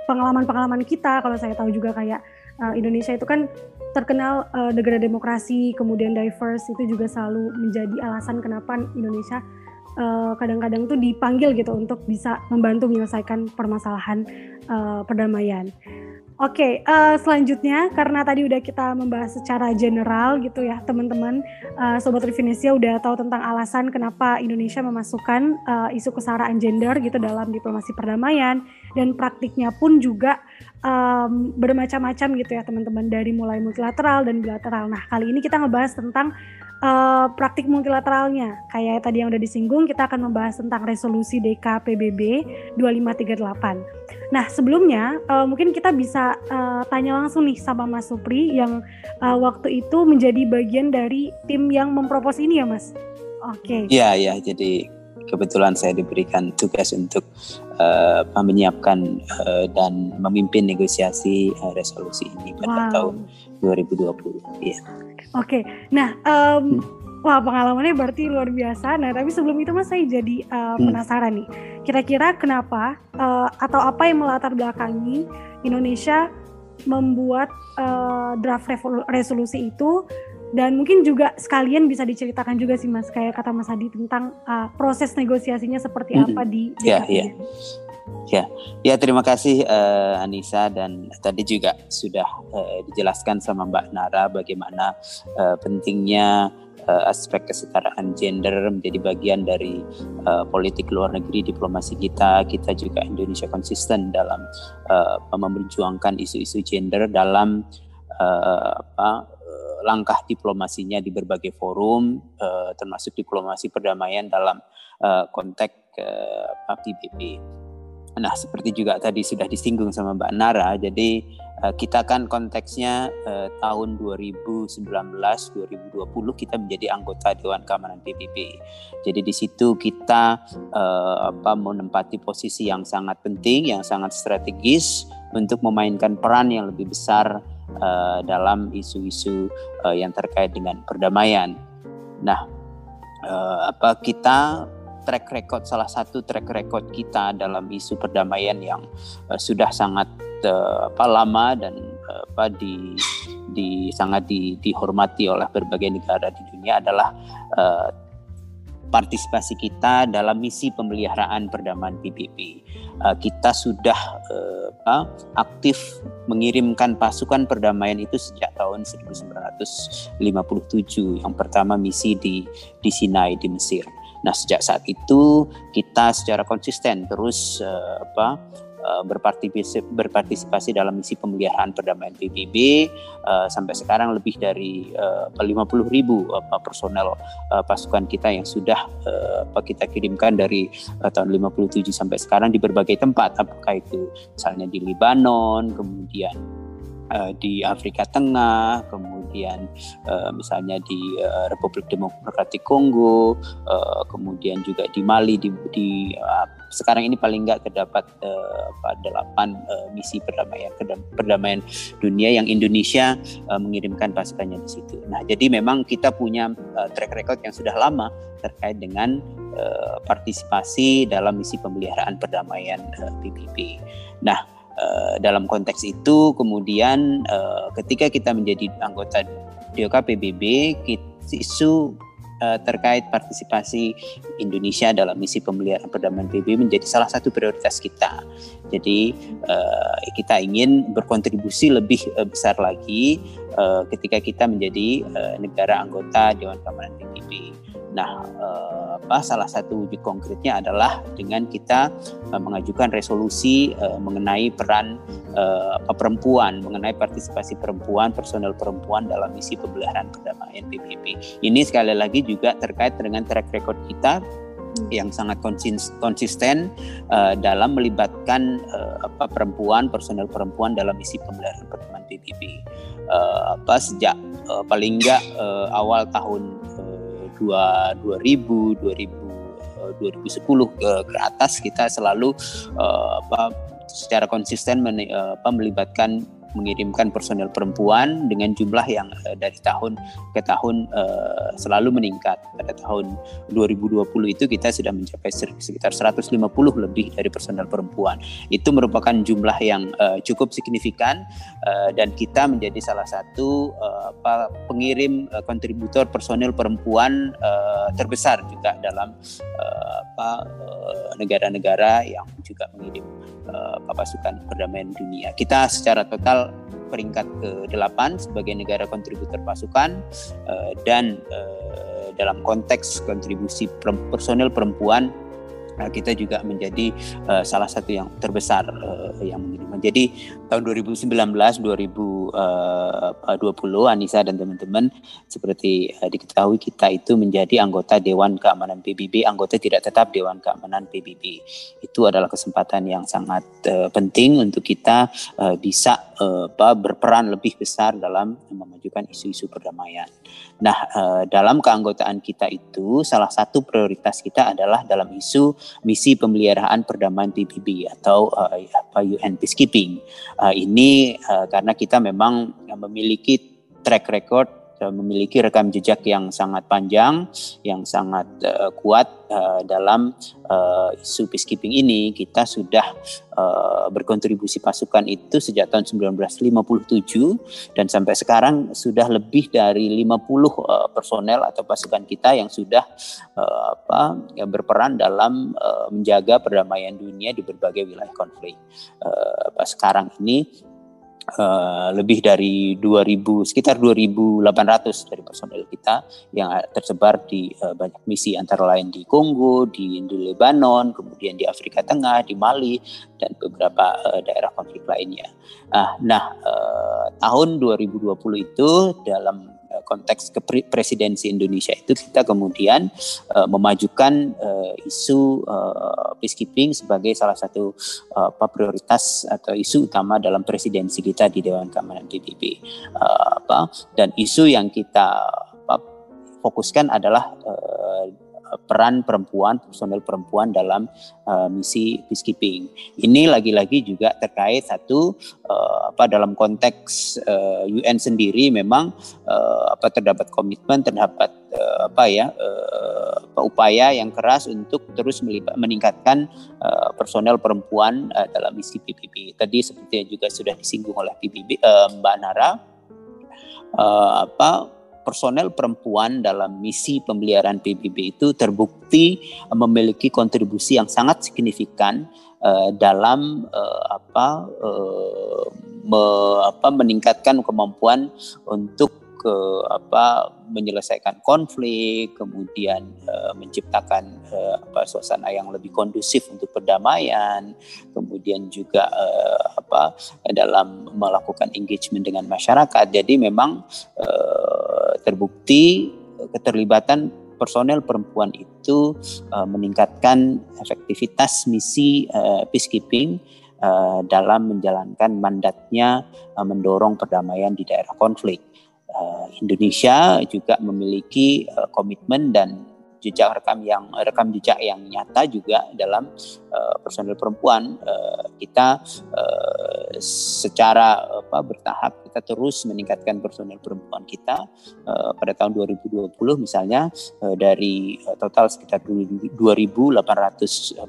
pengalaman-pengalaman uh, kita. Kalau saya tahu juga kayak uh, Indonesia itu kan terkenal uh, negara demokrasi, kemudian diverse itu juga selalu menjadi alasan kenapa Indonesia kadang-kadang uh, tuh dipanggil gitu untuk bisa membantu menyelesaikan permasalahan uh, perdamaian. Oke, okay, uh, eh, selanjutnya karena tadi udah kita membahas secara general gitu ya teman-teman, uh, sobat Refinesia udah tahu tentang alasan kenapa Indonesia memasukkan uh, isu kesetaraan gender gitu dalam diplomasi perdamaian dan praktiknya pun juga um, bermacam-macam gitu ya teman-teman dari mulai multilateral dan bilateral. Nah kali ini kita ngebahas tentang uh, praktik multilateralnya. Kayak tadi yang udah disinggung, kita akan membahas tentang resolusi DKPBB 2538. Nah, sebelumnya uh, mungkin kita bisa uh, tanya langsung nih sama Mas Supri yang uh, waktu itu menjadi bagian dari tim yang mempropos ini ya, Mas. Oke. Okay. Iya, iya. Jadi kebetulan saya diberikan tugas untuk uh, menyiapkan uh, dan memimpin negosiasi uh, resolusi ini pada wow. tahun 2020. Iya. Oke, nah um, wah pengalamannya berarti luar biasa. Nah tapi sebelum itu mas saya jadi uh, hmm. penasaran nih, kira-kira kenapa uh, atau apa yang melatar belakangi Indonesia membuat uh, draft resolusi itu dan mungkin juga sekalian bisa diceritakan juga sih mas kayak kata mas Adi tentang uh, proses negosiasinya seperti hmm. apa di, yeah, yeah. Ya, ya terima kasih uh, Anissa dan tadi juga sudah uh, dijelaskan sama Mbak Nara bagaimana uh, pentingnya uh, aspek kesetaraan gender menjadi bagian dari uh, politik luar negeri diplomasi kita. Kita juga Indonesia konsisten dalam uh, memperjuangkan isu-isu gender dalam uh, apa langkah diplomasinya di berbagai forum, uh, termasuk diplomasi perdamaian dalam uh, konteks uh, PBB. Nah, seperti juga tadi sudah disinggung sama Mbak Nara, jadi uh, kita kan konteksnya uh, tahun 2019 2020 kita menjadi anggota Dewan Keamanan PBB. Jadi di situ kita uh, apa menempati posisi yang sangat penting, yang sangat strategis untuk memainkan peran yang lebih besar uh, dalam isu-isu uh, yang terkait dengan perdamaian. Nah, uh, apa kita track record salah satu track record kita dalam isu perdamaian yang uh, sudah sangat uh, apa lama dan uh, apa di di sangat di, dihormati oleh berbagai negara di dunia adalah uh, partisipasi kita dalam misi pemeliharaan perdamaian PBB. Kita sudah aktif mengirimkan pasukan perdamaian itu sejak tahun 1957. Yang pertama misi di di Sinai di Mesir. Nah, sejak saat itu kita secara konsisten terus uh, apa uh, berpartisipasi, berpartisipasi dalam misi pemeliharaan perdamaian PBB uh, sampai sekarang lebih dari uh, 50 ribu uh, personel uh, pasukan kita yang sudah uh, kita kirimkan dari uh, tahun 57 sampai sekarang di berbagai tempat. Apakah itu misalnya di Libanon kemudian uh, di Afrika Tengah, kemudian uh, misalnya di uh, Republik Demokratik Kongo, uh, kemudian juga di Mali, di, di uh, sekarang ini paling nggak terdapat uh, delapan uh, misi perdamaian perdamaian dunia yang Indonesia uh, mengirimkan pasukannya di situ. Nah, jadi memang kita punya uh, track record yang sudah lama terkait dengan uh, partisipasi dalam misi pemeliharaan perdamaian uh, PBB. Nah, Uh, dalam konteks itu kemudian uh, ketika kita menjadi anggota DOK PBB isu uh, terkait partisipasi Indonesia dalam misi pemeliharaan perdamaian PBB menjadi salah satu prioritas kita. Jadi uh, kita ingin berkontribusi lebih uh, besar lagi uh, ketika kita menjadi uh, negara anggota Dewan Keamanan PBB. Nah, eh, apa salah satu wujud konkretnya adalah dengan kita eh, mengajukan resolusi eh, mengenai peran eh, perempuan, mengenai partisipasi perempuan, personel perempuan dalam misi pembelajaran perdamaian PBB. Ini sekali lagi juga terkait dengan track record kita yang sangat konsisten uh, dalam melibatkan uh, apa perempuan personel perempuan dalam misi pembelajaran perdamaian PBB uh, apa sejak uh, paling enggak uh, awal tahun 2000 2000 2010 ke, ke atas kita selalu uh, apa secara konsisten melibatkan mengirimkan personel perempuan dengan jumlah yang uh, dari tahun ke tahun uh, selalu meningkat. Pada tahun 2020 itu kita sudah mencapai sekitar 150 lebih dari personel perempuan. Itu merupakan jumlah yang uh, cukup signifikan uh, dan kita menjadi salah satu uh, pengirim uh, kontributor personel perempuan uh, terbesar juga dalam uh, negara-negara yang juga mengirim uh, pasukan perdamaian dunia. Kita secara total peringkat ke-8 sebagai negara kontributor pasukan uh, dan uh, dalam konteks kontribusi personel perempuan kita juga menjadi uh, salah satu yang terbesar uh, yang mengirim. Jadi tahun 2019 2020 Anissa dan teman-teman seperti uh, diketahui kita itu menjadi anggota Dewan Keamanan PBB, anggota tidak tetap Dewan Keamanan PBB. Itu adalah kesempatan yang sangat uh, penting untuk kita uh, bisa uh, berperan lebih besar dalam memajukan isu-isu perdamaian. Nah, uh, dalam keanggotaan kita itu salah satu prioritas kita adalah dalam isu misi pemeliharaan perdamaian PBB atau uh, apa UN Peacekeeping. Ini karena kita memang memiliki track record memiliki rekam jejak yang sangat panjang, yang sangat uh, kuat uh, dalam uh, isu peacekeeping ini. Kita sudah uh, berkontribusi pasukan itu sejak tahun 1957 dan sampai sekarang sudah lebih dari 50 uh, personel atau pasukan kita yang sudah uh, apa ya, berperan dalam uh, menjaga perdamaian dunia di berbagai wilayah konflik. Uh, sekarang ini uh, lebih dari 2000 sekitar 2800 dari personel kita yang tersebar di uh, banyak misi antara lain di Kongo, di, di Lebanon, kemudian di Afrika Tengah, di Mali dan beberapa uh, daerah konflik lainnya. Uh, nah, uh, tahun 2020 itu dalam konteks presidensi Indonesia itu kita kemudian uh, memajukan uh, isu uh, peacekeeping sebagai salah satu uh, prioritas atau isu utama dalam presidensi kita di Dewan Keamanan PBB. Uh, apa dan isu yang kita apa, fokuskan adalah uh, peran perempuan, personel perempuan dalam uh, misi peacekeeping. Ini lagi-lagi juga terkait satu uh, apa dalam konteks uh, UN sendiri memang uh, apa terdapat komitmen terdapat uh, apa ya uh, upaya yang keras untuk terus meningkatkan uh, personel perempuan uh, dalam misi PBB. Tadi seperti yang juga sudah disinggung oleh PBB uh, Mbak Nara uh, apa personel perempuan dalam misi pemeliharaan PBB itu terbukti memiliki kontribusi yang sangat signifikan uh, dalam uh, apa, me, apa meningkatkan kemampuan untuk ke apa menyelesaikan konflik, kemudian uh, menciptakan uh, apa suasana yang lebih kondusif untuk perdamaian, kemudian juga uh, apa dalam melakukan engagement dengan masyarakat. Jadi memang uh, terbukti keterlibatan personel perempuan itu uh, meningkatkan efektivitas misi uh, peacekeeping dalam menjalankan mandatnya mendorong perdamaian di daerah konflik uh, Indonesia juga memiliki uh, komitmen dan jejak rekam yang rekam jejak yang nyata juga dalam uh, personel perempuan. Uh, kita uh, secara apa bertahap kita terus meningkatkan personel perempuan kita uh, pada tahun 2020 misalnya uh, dari uh, total sekitar 2.800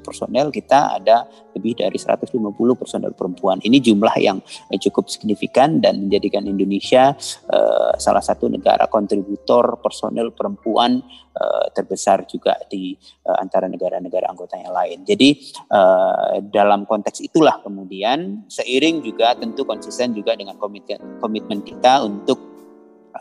personel kita ada lebih dari 150 personel perempuan ini jumlah yang cukup signifikan dan menjadikan Indonesia uh, salah satu negara kontributor personel perempuan uh, terbesar juga di uh, antara negara-negara anggota yang lain. Jadi uh, dalam konteks itulah kemudian seiring juga tentu konsisten juga dengan komitmen komitmen kita untuk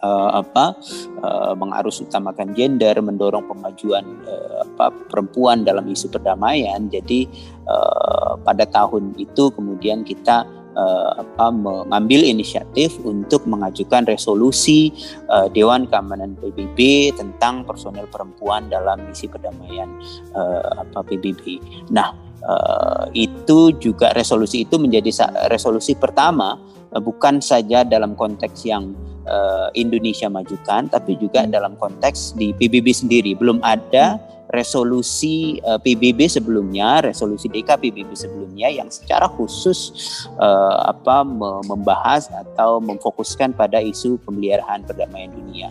uh, apa uh, mengarus utamakan gender, mendorong pemajuan uh, apa perempuan dalam isu perdamaian. Jadi uh, pada tahun itu kemudian kita uh, apa, mengambil inisiatif untuk mengajukan resolusi uh, Dewan Keamanan PBB tentang personel perempuan dalam misi perdamaian uh, apa PBB. Nah, uh, itu juga resolusi itu menjadi resolusi pertama bukan saja dalam konteks yang uh, Indonesia majukan, tapi juga dalam konteks di PBB sendiri. Belum ada resolusi uh, PBB sebelumnya, resolusi DKPBB sebelumnya yang secara khusus uh, apa membahas atau memfokuskan pada isu pemeliharaan perdamaian dunia.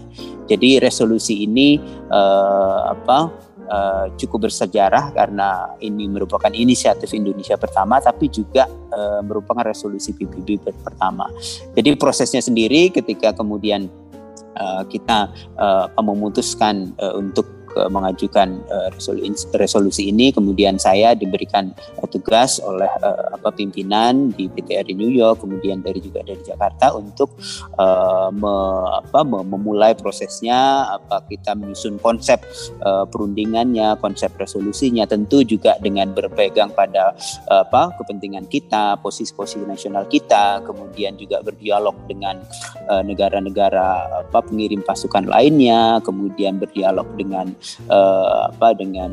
Jadi resolusi ini uh, apa uh, cukup bersejarah karena ini merupakan inisiatif Indonesia pertama tapi juga uh, merupakan resolusi PBB pertama. Jadi prosesnya sendiri ketika kemudian uh, kita uh, memutuskan uh, untuk uh, mengajukan uh, resolusi, resolusi ini. Kemudian saya diberikan uh, tugas oleh uh, apa pimpinan di PTRI New York kemudian dari juga dari Jakarta untuk uh, me, apa memulai prosesnya apa kita menyusun konsep uh, perundingannya konsep resolusinya tentu juga dengan berpegang pada uh, apa kepentingan kita posisi-posisi nasional kita kemudian juga berdialog dengan negara-negara uh, apa pengirim pasukan lainnya kemudian berdialog dengan uh, apa dengan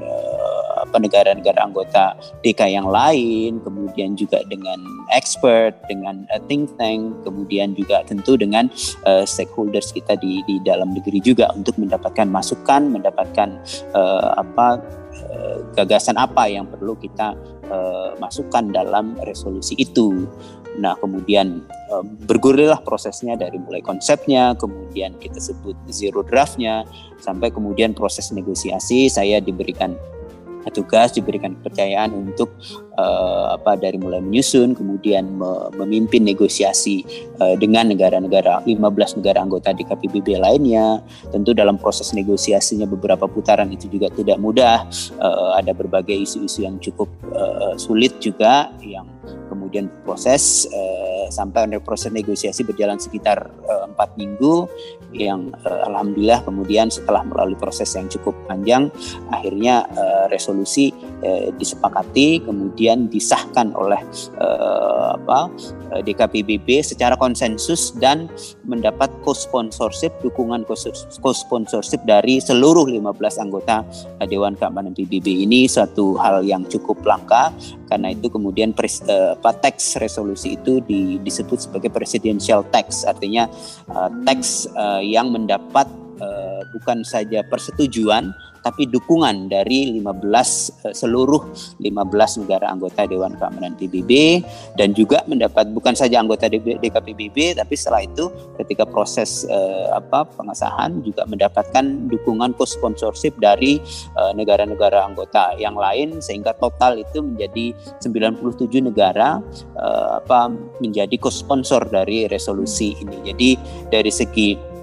uh, apa negara-negara anggota DK yang lain, kemudian juga dengan expert, dengan uh, think tank, kemudian juga tentu dengan uh, stakeholders kita di di dalam negeri juga untuk mendapatkan masukan, mendapatkan uh, apa uh, gagasan apa yang perlu kita uh, masukkan dalam resolusi itu. Nah, kemudian uh, bergulirlah prosesnya dari mulai konsepnya, kemudian kita sebut zero draftnya, sampai kemudian proses negosiasi saya diberikan tugas diberikan kepercayaan untuk uh, apa dari mulai menyusun kemudian me memimpin negosiasi uh, dengan negara-negara 15 negara anggota di KPBB lainnya. Tentu dalam proses negosiasinya beberapa putaran itu juga tidak mudah. Uh, ada berbagai isu-isu yang cukup uh, sulit juga yang kemudian proses uh, sampai proses negosiasi berjalan sekitar empat uh, minggu yang uh, alhamdulillah kemudian setelah melalui proses yang cukup panjang akhirnya uh, resolusi uh, disepakati kemudian disahkan oleh uh, apa DKPBB secara konsensus dan mendapat co-sponsorship dukungan co-sponsorship dari seluruh 15 anggota Dewan Keamanan PBB ini suatu hal yang cukup langka karena itu kemudian pres, uh, teks resolusi itu di, disebut sebagai presidential text artinya uh, teks uh, yang mendapat uh, bukan saja persetujuan tapi dukungan dari 15 eh, seluruh 15 negara anggota Dewan Keamanan PBB dan juga mendapat bukan saja anggota DKPBB tapi setelah itu ketika proses uh, apa pengesahan juga mendapatkan dukungan co-sponsorship dari uh, negara-negara anggota yang lain sehingga total itu menjadi 97 negara uh, apa menjadi co-sponsor dari resolusi ini. Jadi dari segi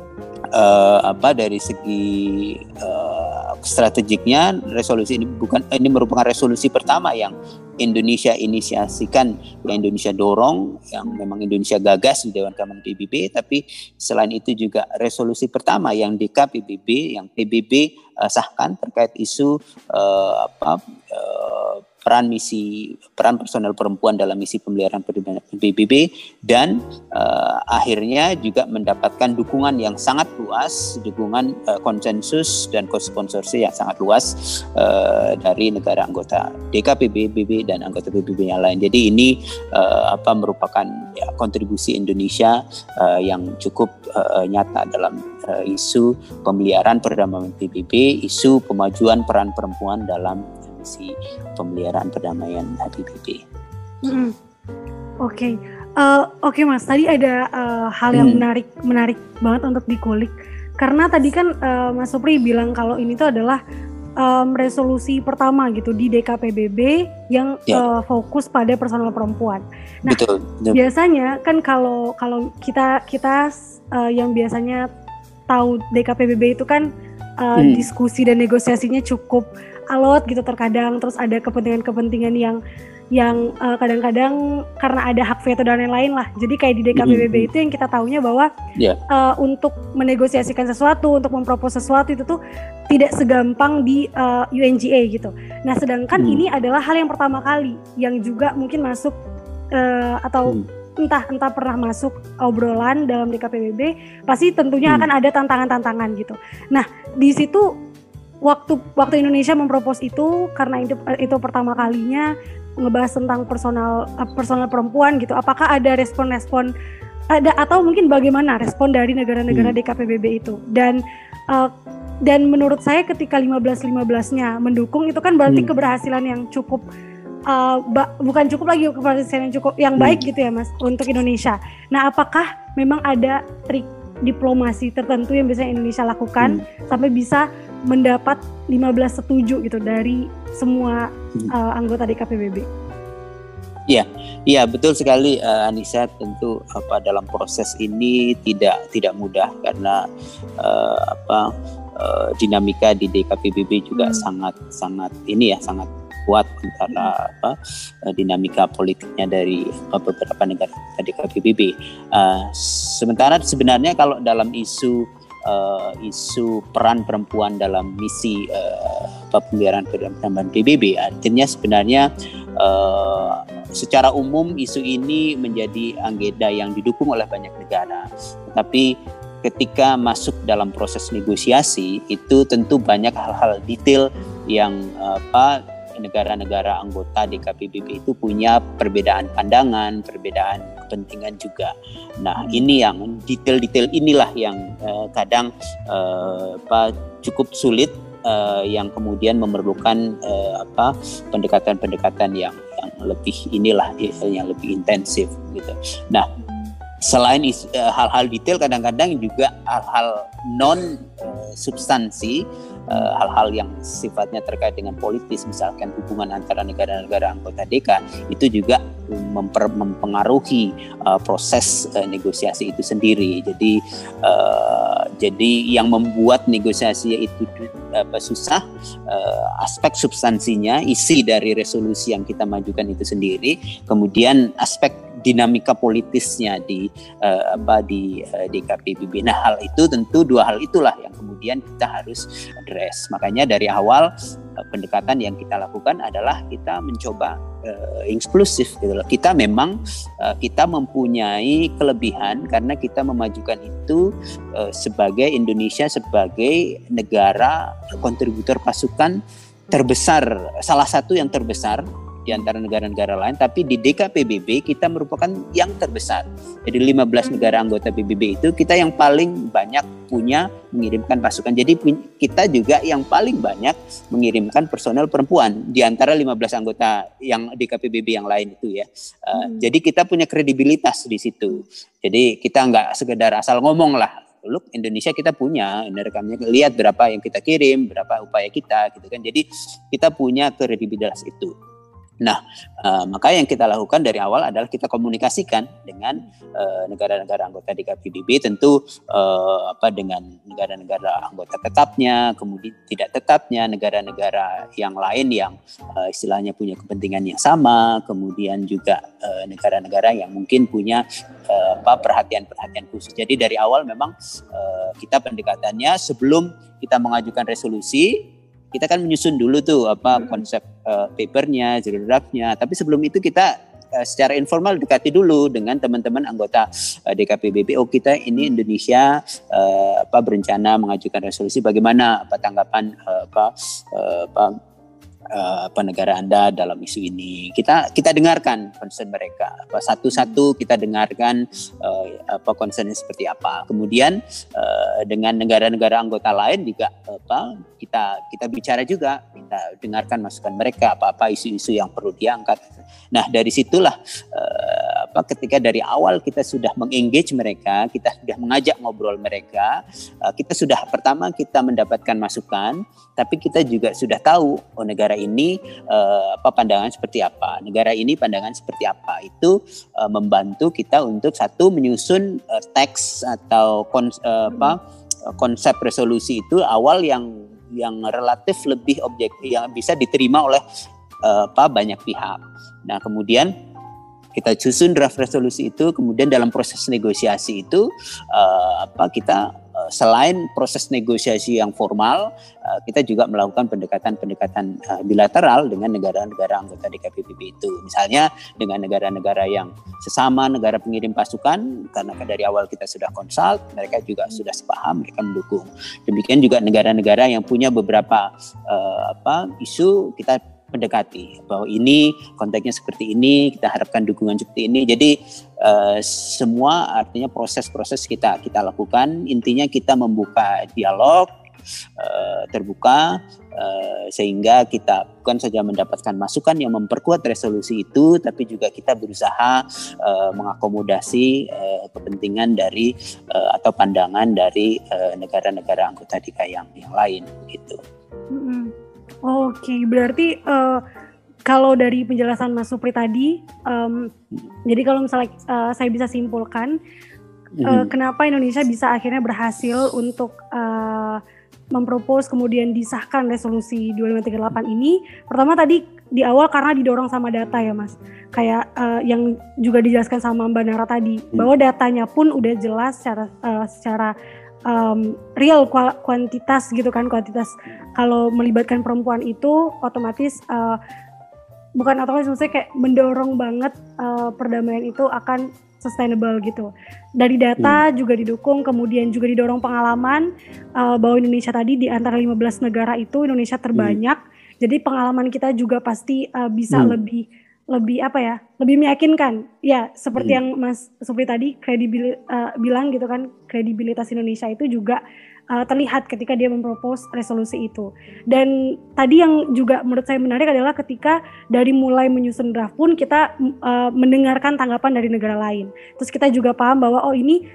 uh, apa dari segi uh, strategiknya resolusi ini bukan ini merupakan resolusi pertama yang Indonesia inisiasikan, yang Indonesia dorong, yang memang Indonesia gagas di Dewan Keamanan PBB, tapi selain itu juga resolusi pertama yang DK PBB, yang PBB uh, sahkan terkait isu uh, apa uh, peran misi peran personel perempuan dalam misi pemeliharaan PBB dan uh, akhirnya juga mendapatkan dukungan yang sangat luas, dukungan uh, konsensus dan kosponsorsi yang sangat luas uh, dari negara anggota DKPB, PBB dan anggota PBB yang lain. Jadi ini uh, apa merupakan ya, kontribusi Indonesia uh, yang cukup uh, nyata dalam uh, isu pemeliharaan perdamaian PBB, isu pemajuan peran perempuan dalam misi pemeliharaan perdamaian HBBP. Hmm. Oke, okay. uh, oke okay, Mas. Tadi ada uh, hal yang hmm. menarik menarik banget untuk dikulik. Karena tadi kan uh, Mas Supri bilang kalau ini tuh adalah um, resolusi pertama gitu di DKPBB yang ya. uh, fokus pada personal perempuan. Nah, betul, betul. biasanya kan kalau kalau kita kita uh, yang biasanya tahu DKPBB itu kan uh, hmm. diskusi dan negosiasinya cukup alot gitu terkadang terus ada kepentingan-kepentingan yang yang uh, kadang-kadang karena ada hak veto dan lain-lain lah. Jadi kayak di DKPBB mm-hmm. itu yang kita tahunya bahwa yeah. Ya. uh, untuk menegosiasikan sesuatu, untuk mempropos sesuatu itu tuh tidak segampang di uh, eh, UNGA gitu. Nah, sedangkan mm. ini adalah hal yang pertama kali yang juga mungkin masuk uh, atau mm. entah entah pernah masuk obrolan dalam DKPBB, pasti tentunya mm. akan ada tantangan-tantangan gitu. Nah, di situ waktu waktu Indonesia mempropos itu karena itu itu pertama kalinya ngebahas tentang personal eh, personal perempuan gitu. Apakah ada respon-respon ada atau mungkin bagaimana respon dari negara-negara hmm. DKPBB itu dan uh, dan menurut saya ketika 15-15-nya mendukung itu kan berarti hmm. keberhasilan yang cukup uh, bukan cukup lagi keberhasilan yang cukup yang baik hmm. gitu ya Mas untuk Indonesia. Nah, apakah memang ada trik diplomasi tertentu yang bisa Indonesia lakukan hmm. sampai bisa mendapat 15 setuju gitu dari semua hmm. uh, anggota DKPBB? Iya, iya betul sekali uh, Anissa. Tentu apa dalam proses ini tidak tidak mudah karena uh, apa uh, dinamika di DKPBB juga hmm. sangat sangat ini ya sangat kuat antara apa dinamika politiknya dari beberapa negara DKPBB. Uh, sementara sebenarnya kalau dalam isu uh, isu peran perempuan dalam misi uh, pemeliharaan perdamaian PBB artinya sebenarnya uh, secara umum isu ini menjadi agenda yang didukung oleh banyak negara. Tapi ketika masuk dalam proses negosiasi itu tentu banyak hal-hal detail yang apa negara-negara anggota DKPBB itu punya perbedaan pandangan, perbedaan kepentingan juga. Nah, ini yang detail-detail inilah yang uh, kadang uh, cukup sulit uh, yang kemudian memerlukan uh, apa pendekatan-pendekatan yang yang lebih inilah yang lebih intensif gitu. Nah, selain hal-hal detail kadang-kadang juga hal-hal non substansi Eh, hal-hal uh, yang sifatnya terkait dengan politis misalkan hubungan antara negara-negara anggota DK itu juga memper, mempengaruhi uh, proses uh, negosiasi itu sendiri. Jadi uh, jadi yang membuat negosiasi itu apa susah uh, aspek substansinya isi dari resolusi yang kita majukan itu sendiri kemudian aspek dinamika politisnya di uh, apa di uh, di KPBB. Nah, hal itu tentu dua hal itulah yang kemudian kita harus address. Makanya dari awal uh, pendekatan yang kita lakukan adalah kita mencoba uh, inklusif gitu. Kita memang uh, kita mempunyai kelebihan karena kita memajukan itu uh, sebagai Indonesia sebagai negara kontributor pasukan terbesar salah satu yang terbesar di antara negara-negara lain, tapi di DKPBB kita merupakan yang terbesar. Jadi 15 hmm. negara anggota PBB itu kita yang paling banyak punya mengirimkan pasukan. Jadi kita juga yang paling banyak mengirimkan personel perempuan di antara 15 anggota yang DKPBB yang lain itu ya. Uh, hmm. Jadi kita punya kredibilitas di situ. Jadi kita nggak sekedar asal ngomong lah look Indonesia kita punya ini rekamnya lihat berapa yang kita kirim berapa upaya kita gitu kan jadi kita punya kredibilitas itu Nah, uh, maka yang kita lakukan dari awal adalah kita komunikasikan dengan eh, negara-negara anggota DKPBB tentu uh, apa dengan negara-negara anggota tetapnya, kemudian tidak tetapnya, negara-negara yang lain yang uh, istilahnya punya kepentingan yang sama, kemudian juga negara-negara yang mungkin punya uh, apa perhatian-perhatian khusus. Jadi dari awal memang uh, kita pendekatannya sebelum kita mengajukan resolusi kita kan menyusun dulu tuh apa hmm. konsep uh, papernya, zero draftnya. Tapi sebelum itu kita uh, secara informal dekati dulu dengan teman-teman anggota uh, DKPBB. Oh kita ini Indonesia uh, apa berencana mengajukan resolusi. Bagaimana apa tanggapan uh, apa uh, apa uh, apa negara anda dalam isu ini. Kita kita dengarkan concern mereka. Satu-satu kita dengarkan uh, apa concernnya seperti apa. Kemudian uh, dengan negara-negara anggota lain juga apa kita kita bicara juga kita dengarkan masukan mereka apa-apa isu-isu yang perlu diangkat. Nah dari situlah uh, apa ketika dari awal kita sudah mengengage mereka kita sudah mengajak ngobrol mereka uh, kita sudah pertama kita mendapatkan masukan tapi kita juga sudah tahu oh negara ini uh, apa pandangan seperti apa, negara ini pandangan seperti apa. Itu uh, membantu kita untuk satu menyusun teks atau kons, apa konsep resolusi itu awal yang yang relatif lebih objektif yang bisa diterima oleh apa banyak pihak. Nah, kemudian kita susun draft resolusi itu kemudian dalam proses negosiasi itu uh, apa kita uh, selain proses negosiasi yang formal uh, kita juga melakukan pendekatan-pendekatan bilateral dengan negara-negara anggota DKPBB itu. Misalnya dengan negara-negara yang sesama negara pengirim pasukan karena dari awal kita sudah konsult mereka juga sudah sepaham mereka mendukung. Demikian juga negara-negara yang punya beberapa uh, apa isu kita mendekati bahwa ini konteksnya seperti ini kita harapkan dukungan seperti ini jadi uh, semua artinya proses-proses kita kita lakukan intinya kita membuka dialog uh, terbuka uh, sehingga kita bukan saja mendapatkan masukan yang memperkuat resolusi itu tapi juga kita berusaha uh, mengakomodasi uh, kepentingan dari uh, atau pandangan dari negara-negara uh, anggota DIKA yang yang lain gitu. Mm -hmm. Oke, okay, berarti uh, kalau dari penjelasan Mas Supri tadi, um, jadi kalau misalnya uh, saya bisa simpulkan, mm-hmm. uh, kenapa Indonesia bisa akhirnya berhasil untuk uh, mempropos kemudian disahkan resolusi 2538 ini, pertama tadi di awal karena didorong sama data ya Mas, kayak uh, yang juga dijelaskan sama Mbak Nara tadi, mm. bahwa datanya pun udah jelas secara uh, secara um, real kuantitas gitu kan kuantitas kalau melibatkan perempuan itu otomatis uh, bukan otomatis maksudnya kayak mendorong banget uh, perdamaian itu akan sustainable gitu. Dari data hmm. juga didukung, kemudian juga didorong pengalaman uh, bahwa Indonesia tadi di antara 15 negara itu Indonesia terbanyak. Hmm. Jadi pengalaman kita juga pasti uh, bisa hmm. lebih lebih apa ya lebih meyakinkan. Ya seperti hmm. yang Mas Supri tadi kredibil uh, bilang gitu kan kredibilitas Indonesia itu juga uh, terlihat ketika dia mempropos resolusi itu. Dan tadi yang juga menurut saya menarik adalah ketika dari mulai menyusun draft pun kita uh, mendengarkan tanggapan dari negara lain. Terus kita juga paham bahwa oh ini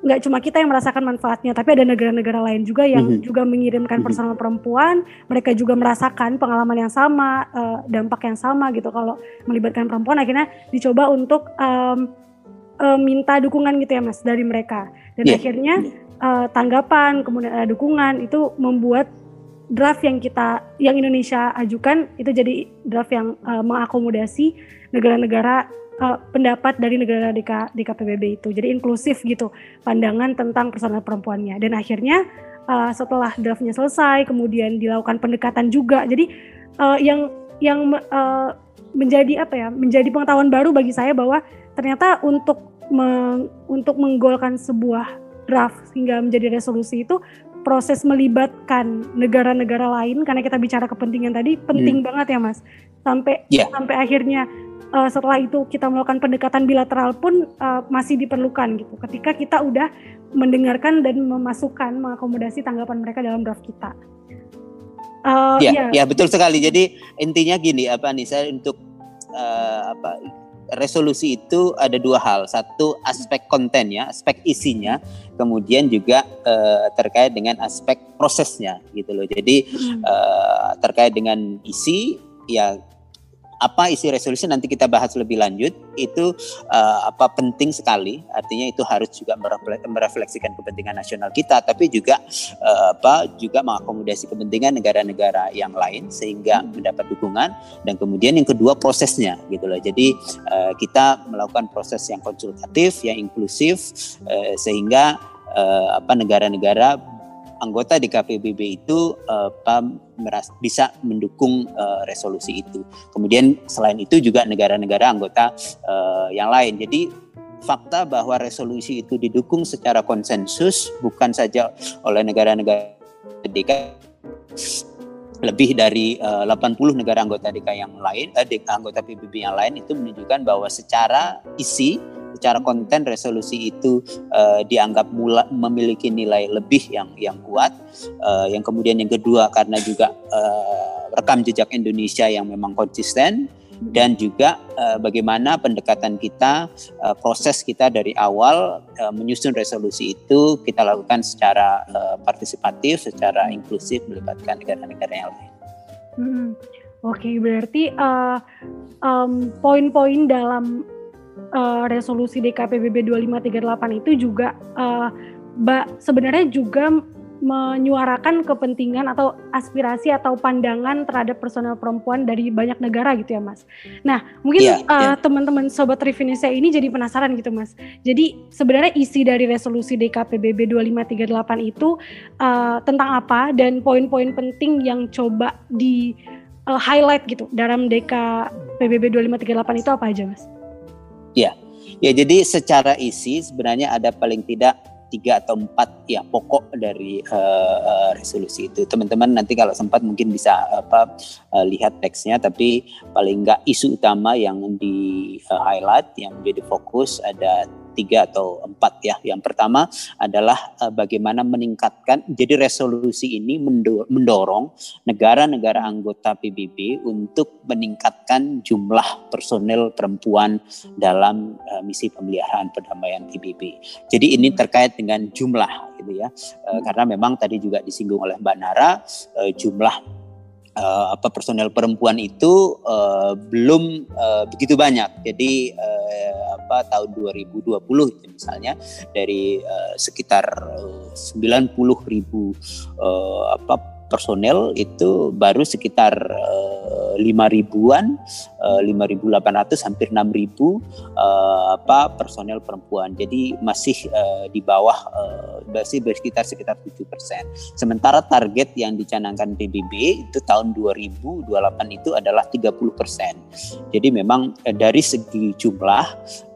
nggak cuma kita yang merasakan manfaatnya, tapi ada negara-negara lain juga yang mm -hmm. juga mengirimkan mhm. personal perempuan, mereka juga merasakan pengalaman yang sama, uh, dampak yang sama gitu. Kalau melibatkan perempuan, akhirnya dicoba untuk um, uh, minta dukungan gitu ya mas dari mereka, dan yeah. akhirnya uh, tanggapan, kemudian ada dukungan itu membuat draft yang kita, yang Indonesia ajukan itu jadi draft yang uh, mengakomodasi negara-negara uh, pendapat dari negara DK, DKPBB itu. Jadi inklusif gitu pandangan tentang personal perempuannya. Dan akhirnya uh, setelah draftnya selesai, kemudian dilakukan pendekatan juga. Jadi uh, yang yang uh, menjadi apa ya? Menjadi pengetahuan baru bagi saya bahwa ternyata untuk meng, untuk menggolkan sebuah draft hingga menjadi resolusi itu proses melibatkan negara-negara lain karena kita bicara kepentingan tadi penting hmm. banget ya Mas. Sampai yeah. sampai akhirnya uh, setelah itu kita melakukan pendekatan bilateral pun uh, masih diperlukan gitu. Ketika kita udah mendengarkan dan memasukkan mengakomodasi tanggapan mereka dalam draft kita. Uh, ya, ya, ya betul sekali. Jadi intinya gini apa nih saya untuk uh, apa resolusi itu ada dua hal. Satu aspek kontennya, aspek isinya, kemudian juga uh, terkait dengan aspek prosesnya gitu loh. Jadi uh, terkait dengan isi ya apa isi resolusi nanti kita bahas lebih lanjut itu uh, apa penting sekali. Artinya itu harus juga merefleksikan kepentingan nasional kita tapi juga uh, apa juga mengakomodasi kepentingan negara-negara yang lain sehingga mendapat dukungan. Dan kemudian yang kedua prosesnya gitu loh. Jadi uh, kita melakukan proses yang konsultatif yang inklusif uh, sehingga uh, apa negara-negara anggota di KPBB itu uh, bisa mendukung uh, resolusi itu. Kemudian selain itu juga negara-negara anggota uh, yang lain. Jadi fakta bahwa resolusi itu didukung secara konsensus bukan saja oleh negara-negara DK lebih dari uh, 80 negara anggota DK yang lain, eh, anggota PBB yang lain itu menunjukkan bahwa secara isi secara konten resolusi itu uh, dianggap mula, memiliki nilai lebih yang yang kuat. Uh, yang kemudian yang kedua karena juga uh, rekam jejak Indonesia yang memang konsisten dan juga uh, bagaimana pendekatan kita uh, proses kita dari awal uh, menyusun resolusi itu kita lakukan secara uh, partisipatif, secara inklusif melibatkan negara-negara yang lain. Hmm. Oke, okay, berarti uh, um, poin-poin dalam uh, resolusi DKPBB 2538 itu juga uh, sebenarnya juga menyuarakan kepentingan atau aspirasi atau pandangan terhadap personel perempuan dari banyak negara gitu ya Mas. Nah mungkin yeah, uh, yeah. teman-teman sobat Revinisa ini jadi penasaran gitu Mas. Jadi sebenarnya isi dari resolusi DKPBB 2538 itu uh, tentang apa dan poin-poin penting yang coba di uh, highlight gitu dalam DKPBB 2538 itu apa aja Mas? Ya, ya jadi secara isi sebenarnya ada paling tidak tiga atau empat ya pokok dari uh, resolusi itu. Teman-teman nanti kalau sempat mungkin bisa apa uh, lihat teksnya, tapi paling enggak isu utama yang di uh, highlight yang menjadi fokus ada tiga atau empat ya. Yang pertama adalah uh, bagaimana meningkatkan. Jadi resolusi ini mendorong negara-negara anggota PBB untuk meningkatkan jumlah personel perempuan dalam uh, misi pemeliharaan perdamaian PBB. Jadi ini terkait dengan jumlah gitu ya. Uh, karena memang tadi juga disinggung oleh Mbak Nara uh, jumlah uh, apa personel perempuan itu uh, belum uh, begitu banyak. Jadi uh, apa tahun 2020 itu misalnya dari uh, sekitar uh, 90 ribu uh, apa personel itu baru sekitar uh, lima ribuan, uh, lima ribu delapan ratus hampir enam ribu uh, apa personel perempuan. Jadi masih uh, di bawah uh, masih bersekitar sekitar tujuh persen. Sementara target yang dicanangkan PBB itu tahun 2028 itu adalah 30 persen. Jadi memang uh, dari segi jumlah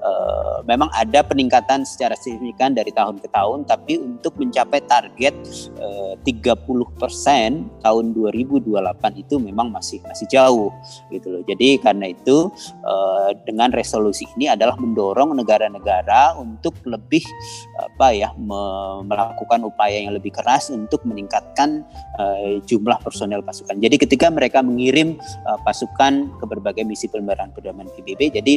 uh, memang ada peningkatan secara signifikan dari tahun ke tahun, tapi untuk mencapai target uh, 30% tahun 2028 itu memang masih masih jauh gitu loh. Jadi karena itu uh, dengan resolusi ini adalah mendorong negara-negara untuk lebih apa ya me melakukan upaya yang lebih keras untuk meningkatkan uh, jumlah personel pasukan. Jadi ketika mereka mengirim uh, pasukan ke berbagai misi pemeliharaan perdamaian PBB, jadi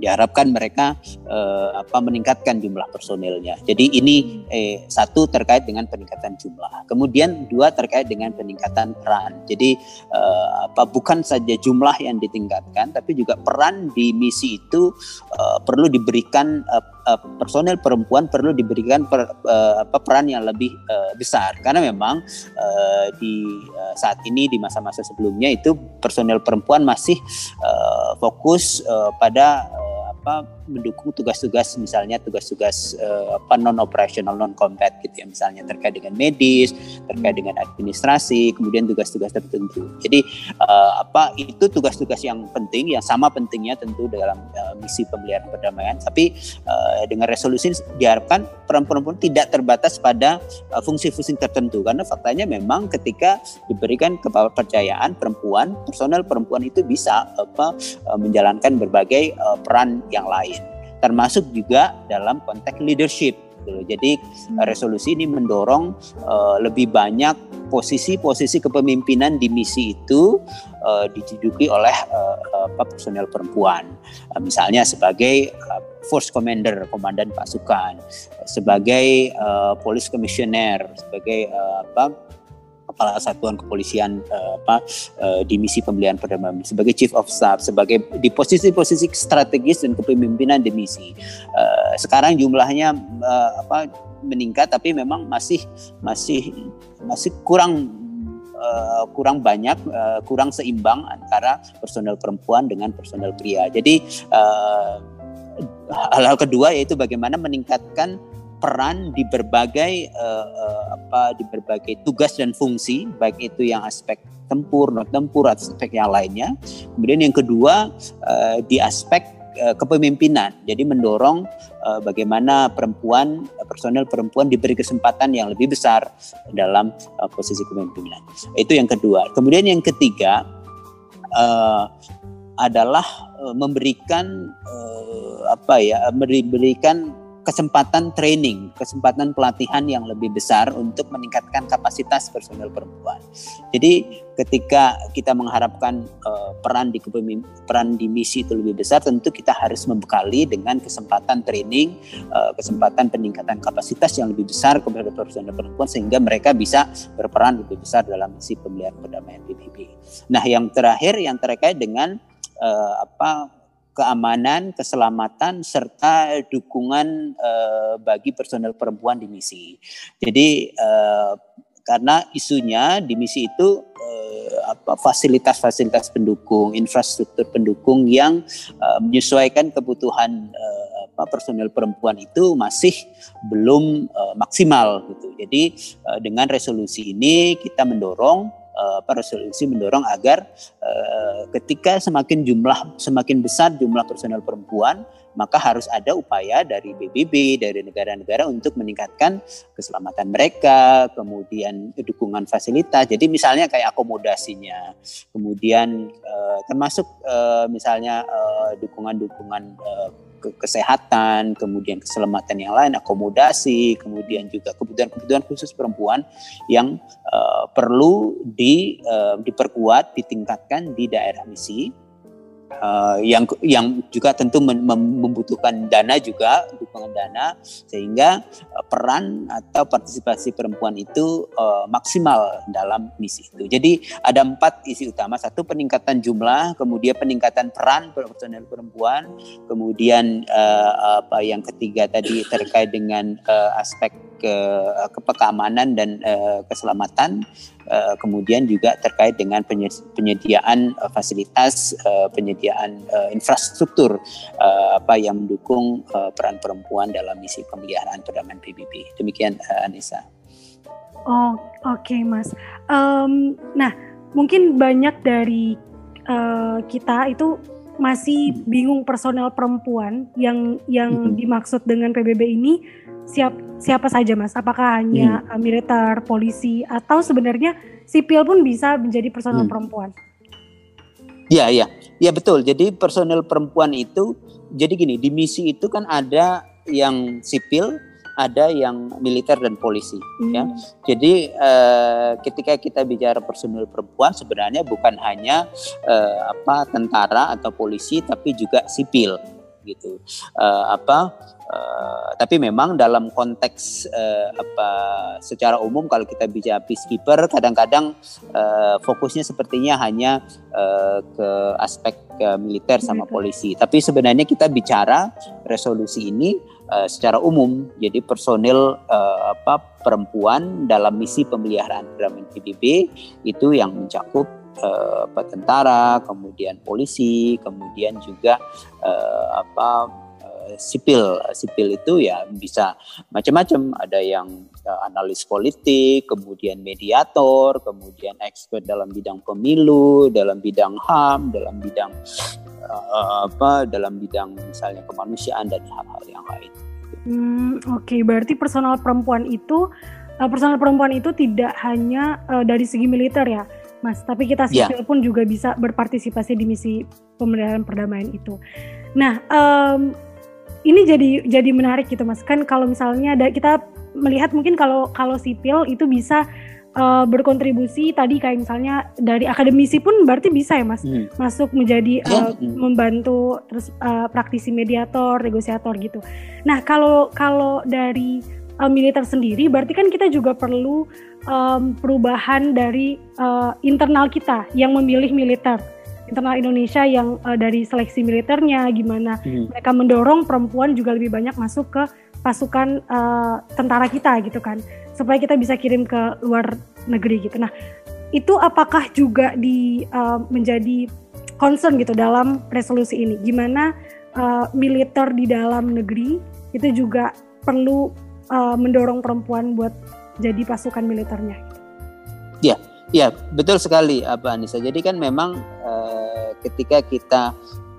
diharapkan mereka eh, apa meningkatkan jumlah personilnya. Jadi ini eh, satu terkait dengan peningkatan jumlah. Kemudian dua terkait dengan peningkatan peran. Jadi eh, apa bukan saja jumlah yang ditingkatkan, tapi juga peran di misi itu eh, perlu diberikan eh, eh personel perempuan perlu diberikan per, uh, apa peran yang lebih uh, besar. Karena memang uh, di uh, saat ini di masa-masa sebelumnya itu personel perempuan masih uh, fokus uh, pada uh, apa mendukung tugas-tugas misalnya tugas-tugas uh, apa non operasional non combat gitu ya misalnya terkait dengan medis terkait dengan administrasi kemudian tugas-tugas tertentu. Jadi uh, apa itu tugas-tugas yang penting yang sama pentingnya tentu dalam uh, misi pemeliharaan perdamaian. Tapi uh, dengan resolusi diharapkan perempuan-perempuan tidak terbatas pada fungsi-fungsi uh, tertentu. Karena faktanya memang ketika diberikan kepercayaan perempuan personel perempuan itu bisa apa menjalankan berbagai peran yang lain termasuk juga dalam konteks leadership gitu Jadi hmm. resolusi ini mendorong uh, lebih banyak posisi-posisi kepemimpinan di misi itu uh, diduduki oleh uh, uh, personel perempuan. Uh, misalnya sebagai uh, force commander, komandan pasukan, sebagai uh, police commissioner, sebagai uh, apa kepala satuan kepolisian uh, apa uh, di misi pembelian perdamaian sebagai chief of staff sebagai di posisi-posisi strategis dan kepemimpinan di misi. Uh, sekarang jumlahnya uh, apa meningkat tapi memang masih masih masih kurang uh, kurang banyak uh, kurang seimbang antara personel perempuan dengan personel pria. Jadi uh, hal-hal kedua yaitu bagaimana meningkatkan peran di berbagai uh, uh, apa di berbagai tugas dan fungsi baik itu yang aspek tempur non tempur atau aspek yang lainnya. Kemudian yang kedua uh, di aspek uh, kepemimpinan. Jadi mendorong uh, bagaimana perempuan personel perempuan diberi kesempatan yang lebih besar dalam uh, posisi kepemimpinan. Itu yang kedua. Kemudian yang ketiga uh, adalah memberikan apa ya memberikan kesempatan training, kesempatan pelatihan yang lebih besar untuk meningkatkan kapasitas personel perempuan. Jadi ketika kita mengharapkan uh, peran di peran di misi itu lebih besar, tentu kita harus membekali dengan kesempatan training, uh, kesempatan peningkatan kapasitas yang lebih besar kepada personel perempuan sehingga mereka bisa berperan lebih besar dalam misi pemeliharaan perdamaian PBB. Nah, yang terakhir yang terkait dengan uh, apa keamanan, keselamatan serta dukungan uh, bagi personel perempuan di misi. Jadi uh, karena isunya di misi itu uh, apa fasilitas-fasilitas pendukung, infrastruktur pendukung yang uh, menyesuaikan kebutuhan uh, personel perempuan itu masih belum uh, maksimal gitu. Jadi uh, dengan resolusi ini kita mendorong uh, resolusi mendorong agar uh, ketika semakin jumlah semakin besar jumlah personel perempuan maka harus ada upaya dari PBB dari negara-negara untuk meningkatkan keselamatan mereka, kemudian dukungan fasilitas. Jadi misalnya kayak akomodasinya, kemudian uh, termasuk uh, misalnya dukungan-dukungan uh, kesehatan, kemudian keselamatan yang lain, akomodasi, kemudian juga kebutuhan-kebutuhan khusus perempuan yang uh, perlu di, uh, diperkuat, ditingkatkan di daerah misi uh, yang yang juga tentu membutuhkan dana juga dukungan dana sehingga uh, peran atau partisipasi perempuan itu uh, maksimal dalam misi itu. Jadi ada empat isi utama satu peningkatan jumlah, kemudian peningkatan peran personel perempuan, kemudian uh, apa yang ketiga tadi terkait dengan uh, aspek ke, ke keamanan dan uh, keselamatan uh, kemudian juga terkait dengan penyediaan uh, fasilitas uh, penyediaan uh, infrastruktur uh, apa yang mendukung uh, peran perempuan dalam misi pemeliharaan perdamaian PBB demikian uh, Anissa. Oh oke okay, Mas. Um, nah mungkin banyak dari uh, kita itu masih bingung personel perempuan yang yang dimaksud dengan PBB ini siap siapa saja mas? Apakah hanya hmm. militer, polisi, atau sebenarnya sipil pun bisa menjadi personel hmm. perempuan? Iya iya, ya betul. Jadi personel perempuan itu, jadi gini di misi itu kan ada yang sipil, ada yang militer dan polisi. Hmm. Ya, jadi eh, ketika kita bicara personel perempuan sebenarnya bukan hanya eh, apa tentara atau polisi, tapi juga sipil gitu. Eh, apa Uh, tapi memang dalam konteks uh, apa secara umum kalau kita bicara peacekeeper kadang-kadang uh, fokusnya sepertinya hanya uh, ke aspek uh, militer sama polisi. Tapi sebenarnya kita bicara resolusi ini uh, secara umum. Jadi personil uh, apa perempuan dalam misi pemeliharaan perdamaian PBB itu yang mencakup uh, tentara, kemudian polisi, kemudian juga uh, apa sipil sipil itu ya bisa macam-macam ada yang uh, analis politik kemudian mediator kemudian expert dalam bidang pemilu dalam bidang ham dalam bidang uh, apa dalam bidang misalnya kemanusiaan dan hal-hal yang lain. Hmm, Oke, okay. berarti personal perempuan itu uh, personal perempuan itu tidak hanya uh, dari segi militer ya, Mas, tapi kita ya. sipil yeah. pun juga bisa berpartisipasi di misi pemeliharaan perdamaian itu. Nah, um, ini jadi jadi menarik gitu mas kan kalau misalnya ada kita melihat mungkin kalau kalau sipil itu bisa uh, berkontribusi tadi kayak misalnya dari akademisi pun berarti bisa ya mas hmm. masuk menjadi uh, hmm. membantu terus uh, praktisi mediator negosiator gitu nah kalau kalau dari uh, militer sendiri berarti kan kita juga perlu um, perubahan dari uh, internal kita yang memilih militer internal Indonesia yang uh, dari seleksi militernya gimana hmm. mereka mendorong perempuan juga lebih banyak masuk ke pasukan uh, tentara kita gitu kan supaya kita bisa kirim ke luar negeri gitu. Nah itu apakah juga di uh, menjadi concern gitu dalam resolusi ini? Gimana uh, militer di dalam negeri itu juga perlu uh, mendorong perempuan buat jadi pasukan militernya? Ya, Ya, betul sekali apa Anissa. Jadi kan memang uh, ketika kita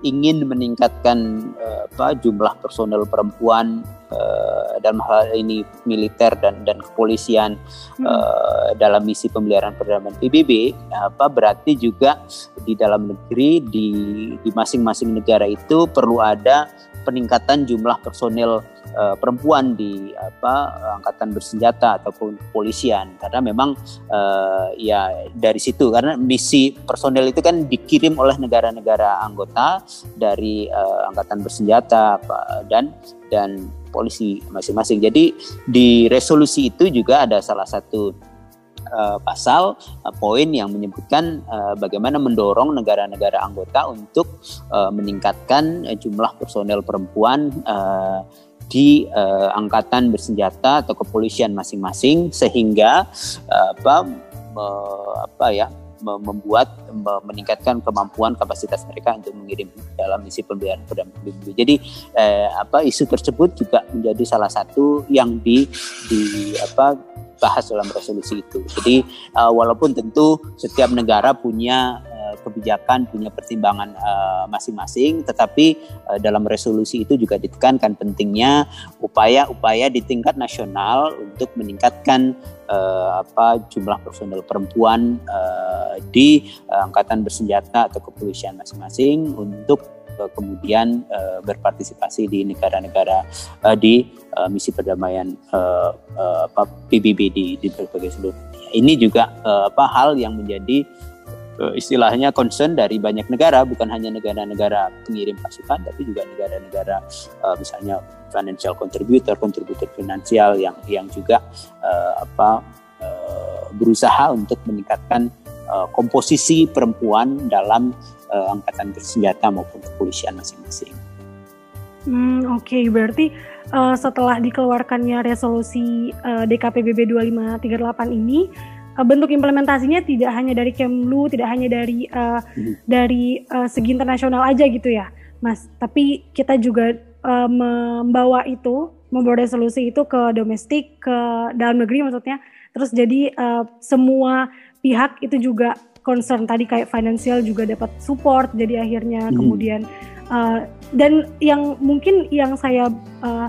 ingin meningkatkan uh, apa jumlah personel perempuan uh, dalam hal ini militer dan dan kepolisian hmm. uh, dalam misi pemeliharaan perdamaian PBB apa berarti juga di dalam negeri di di masing-masing negara itu perlu ada peningkatan jumlah personel uh, perempuan di apa angkatan bersenjata ataupun kepolisian karena memang uh, ya dari situ karena misi personel itu kan dikirim oleh negara-negara anggota dari uh, angkatan bersenjata dan dan polisi masing-masing. Jadi di resolusi itu juga ada salah satu uh, pasal uh, poin yang menyebutkan uh, bagaimana mendorong negara-negara anggota untuk uh, meningkatkan uh, jumlah personel perempuan uh, di uh, angkatan bersenjata atau kepolisian masing-masing sehingga uh, apa uh, apa ya membuat meningkatkan kemampuan kapasitas mereka untuk mengirim dalam misi pemberian perdamaian PBB. Jadi eh, apa isu tersebut juga menjadi salah satu yang di di apa dibahas dalam resolusi itu. Jadi uh, walaupun tentu setiap negara punya kebijakan punya pertimbangan masing-masing, uh, tetapi uh, dalam resolusi itu juga ditekankan pentingnya upaya-upaya di tingkat nasional untuk meningkatkan uh, apa jumlah personel perempuan uh, di uh, angkatan bersenjata atau kepolisian masing-masing untuk kemudian uh, berpartisipasi di negara-negara uh, di uh, misi perdamaian uh, uh, PBB di, di berbagai seluruh dunia. Ini juga uh, apa hal yang menjadi istilahnya concern dari banyak negara, bukan hanya negara-negara pengirim pasukan, tapi juga negara-negara uh, misalnya financial contributor, kontributor finansial yang yang juga uh, apa uh, berusaha untuk meningkatkan uh, komposisi perempuan dalam uh, angkatan bersenjata maupun kepolisian masing-masing. Hmm, Oke, okay. berarti uh, setelah dikeluarkannya resolusi uh, DKPBB 2538 ini, bentuk implementasinya tidak hanya dari Kemlu, tidak hanya dari uh, hmm. dari uh, segi internasional aja gitu ya, Mas. Tapi kita juga uh, membawa itu, membawa resolusi itu ke domestik, ke dalam negeri maksudnya. Terus jadi uh, semua pihak itu juga concern tadi kayak financial juga dapat support. Jadi akhirnya hmm. kemudian uh, dan yang mungkin yang saya uh,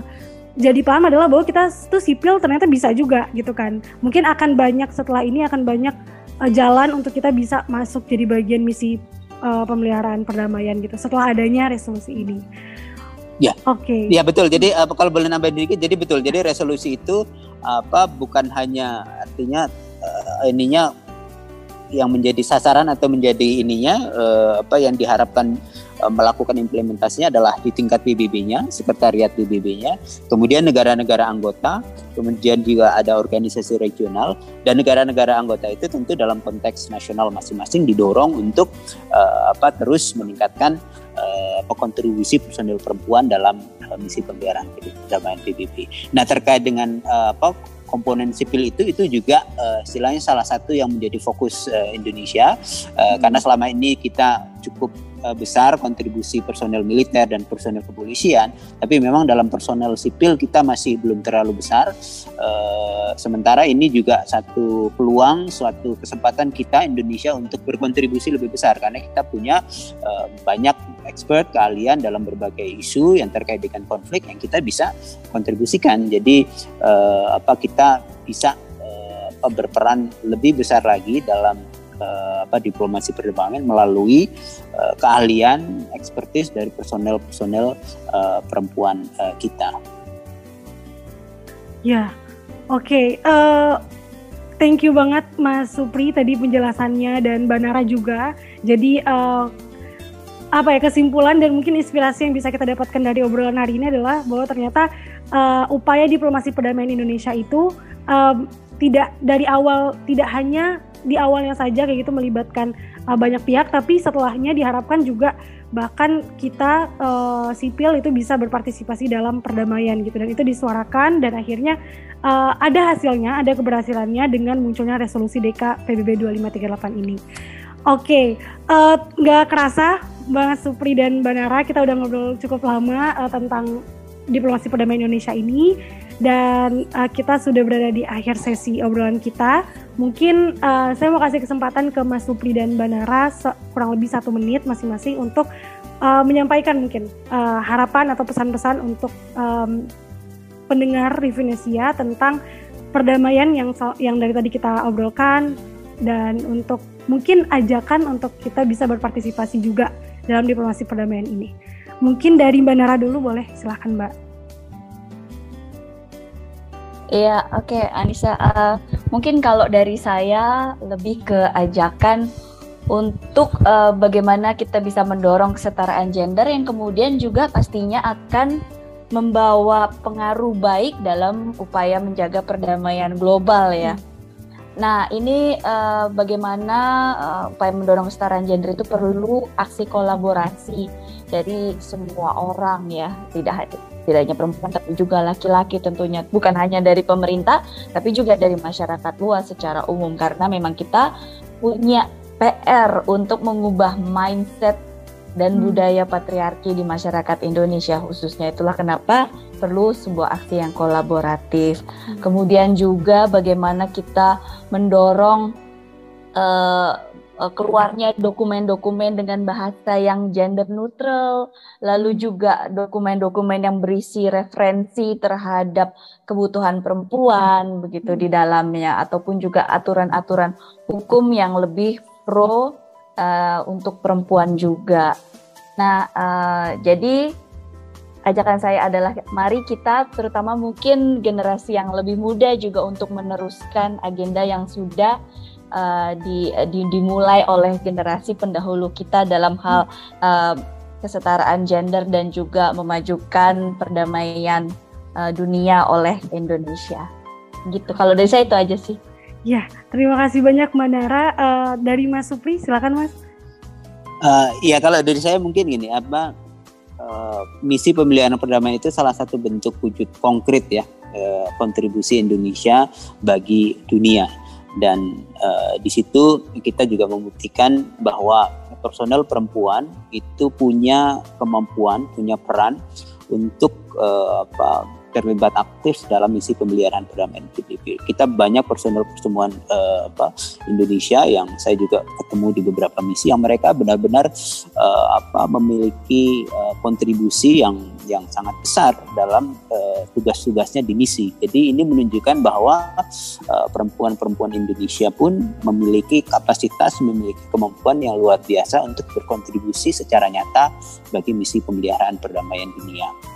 jadi paham adalah bahwa kita tuh sipil ternyata bisa juga gitu kan. Mungkin akan banyak setelah ini akan banyak uh, jalan untuk kita bisa masuk jadi bagian misi uh, pemeliharaan perdamaian gitu setelah adanya resolusi ini. Ya. Oke. Okay. Ya betul. Jadi uh, kalau boleh nambahin dikit, jadi betul. Jadi resolusi itu apa bukan hanya artinya uh, ininya yang menjadi sasaran atau menjadi ininya uh, apa yang diharapkan melakukan implementasinya adalah di tingkat PBB-nya, sekretariat PBB-nya, kemudian negara-negara anggota, kemudian juga ada organisasi regional dan negara-negara anggota itu tentu dalam konteks nasional masing-masing didorong untuk uh, apa terus meningkatkan uh, kontribusi personil perempuan dalam uh, misi pemeliharaan perdamaian PBB. Nah terkait dengan uh, apa komponen sipil itu itu juga uh, istilahnya salah satu yang menjadi fokus uh, Indonesia uh, hmm. karena selama ini kita cukup uh, besar kontribusi personel militer dan personel kepolisian tapi memang dalam personel sipil kita masih belum terlalu besar uh, sementara ini juga satu peluang suatu kesempatan kita Indonesia untuk berkontribusi lebih besar karena kita punya uh, banyak expert keahlian dalam berbagai isu yang terkait dengan konflik yang kita bisa kontribusikan. Jadi uh, apa kita bisa berperan lebih besar lagi dalam uh, apa diplomasi perdamaian melalui uh, keahlian, ekspertis dari personel-personel uh, perempuan uh, kita. Ya, oke. Okay. Uh, thank you banget Mas Supri tadi penjelasannya dan Banara juga. Jadi uh, apa ya kesimpulan dan mungkin inspirasi yang bisa kita dapatkan dari obrolan hari ini adalah bahwa ternyata uh, upaya diplomasi perdamaian Indonesia itu um, tidak dari awal tidak hanya di awalnya saja kayak gitu melibatkan uh, banyak pihak tapi setelahnya diharapkan juga bahkan kita uh, sipil itu bisa berpartisipasi dalam perdamaian gitu dan itu disuarakan dan akhirnya uh, ada hasilnya ada keberhasilannya dengan munculnya resolusi DK PBB 2538 ini. Oke, okay. nggak uh, kerasa Bang Supri dan Banara kita udah ngobrol cukup lama uh, tentang diplomasi perdamaian Indonesia ini dan uh, kita sudah berada di akhir sesi obrolan kita. Mungkin uh, saya mau kasih kesempatan ke Mas Supri dan Banara kurang lebih satu menit masing-masing untuk uh, menyampaikan mungkin uh, harapan atau pesan-pesan untuk um, pendengar Rivinesia tentang perdamaian yang yang dari tadi kita obrolkan dan untuk mungkin ajakan untuk kita bisa berpartisipasi juga dalam diplomasi perdamaian ini. Mungkin dari Mbak Nara dulu boleh, silahkan Mbak. Iya, oke okay, Anissa. Uh, mungkin kalau dari saya lebih ke ajakan untuk uh, bagaimana kita bisa mendorong kesetaraan gender yang kemudian juga pastinya akan membawa pengaruh baik dalam upaya menjaga perdamaian global ya. Hmm Nah, ini uh, bagaimana uh, upaya mendorong kesetaraan gender itu perlu aksi kolaborasi dari semua orang ya, tidak tidak hanya perempuan tapi juga laki-laki tentunya, bukan hanya dari pemerintah tapi juga dari masyarakat luas secara umum karena memang kita punya PR untuk mengubah mindset dan hmm. budaya patriarki di masyarakat Indonesia khususnya itulah kenapa perlu sebuah aksi yang kolaboratif. Hmm. Kemudian juga bagaimana kita mendorong uh, keluarnya dokumen-dokumen dengan bahasa yang gender neutral, lalu juga dokumen-dokumen yang berisi referensi terhadap kebutuhan perempuan begitu di dalamnya, ataupun juga aturan-aturan hukum yang lebih pro uh, untuk perempuan juga. Nah, uh, jadi ajakan saya adalah mari kita terutama mungkin generasi yang lebih muda juga untuk meneruskan agenda yang sudah uh, di, di, dimulai oleh generasi pendahulu kita dalam hal uh, kesetaraan gender dan juga memajukan perdamaian uh, dunia oleh Indonesia. Gitu. Kalau dari saya itu aja sih. Ya, terima kasih banyak Mbak Nara. Uh, dari Mas Supri, silakan Mas. Uh, ya kalau dari saya mungkin gini, apa uh, misi pemeliharaan perdamaian itu salah satu bentuk wujud konkret ya uh, kontribusi Indonesia bagi dunia dan uh, di situ kita juga membuktikan bahwa personel perempuan itu punya kemampuan, punya peran untuk uh, apa terlibat aktif dalam misi pemeliharaan perdamaian PBB. Kita banyak personel pertemuan uh, apa Indonesia yang saya juga ketemu di beberapa misi yang mereka benar-benar uh, memiliki uh, kontribusi yang yang sangat besar dalam uh, tugas-tugasnya di misi. Jadi ini menunjukkan bahwa perempuan-perempuan uh, Indonesia pun memiliki kapasitas, memiliki kemampuan yang luar biasa untuk berkontribusi secara nyata bagi misi pemeliharaan perdamaian dunia.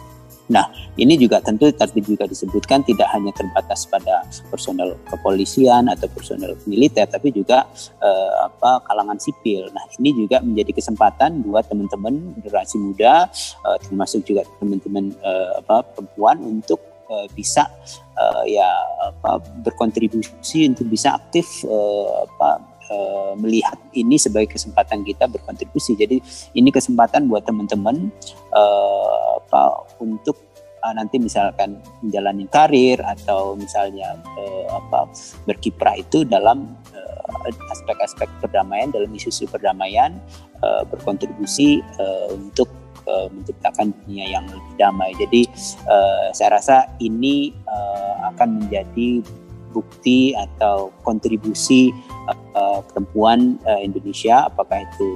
Nah, ini juga tentu tadi juga disebutkan tidak hanya terbatas pada personel kepolisian atau personel militer, tapi juga eh, apa kalangan sipil. Nah, ini juga menjadi kesempatan buat teman-teman generasi muda, eh, termasuk juga teman-teman eh, apa perempuan untuk eh, bisa eh, ya apa berkontribusi untuk bisa aktif eh, apa Uh, melihat ini sebagai kesempatan kita berkontribusi. Jadi ini kesempatan buat teman-teman uh, untuk uh, nanti misalkan menjalani karir atau misalnya uh, apa berkiprah itu dalam aspek-aspek uh, perdamaian dalam isu-isu perdamaian uh, berkontribusi uh, untuk menciptakan dunia yang lebih damai. Jadi uh, saya rasa ini uh, akan menjadi bukti atau kontribusi uh, perempuan uh, Indonesia apakah itu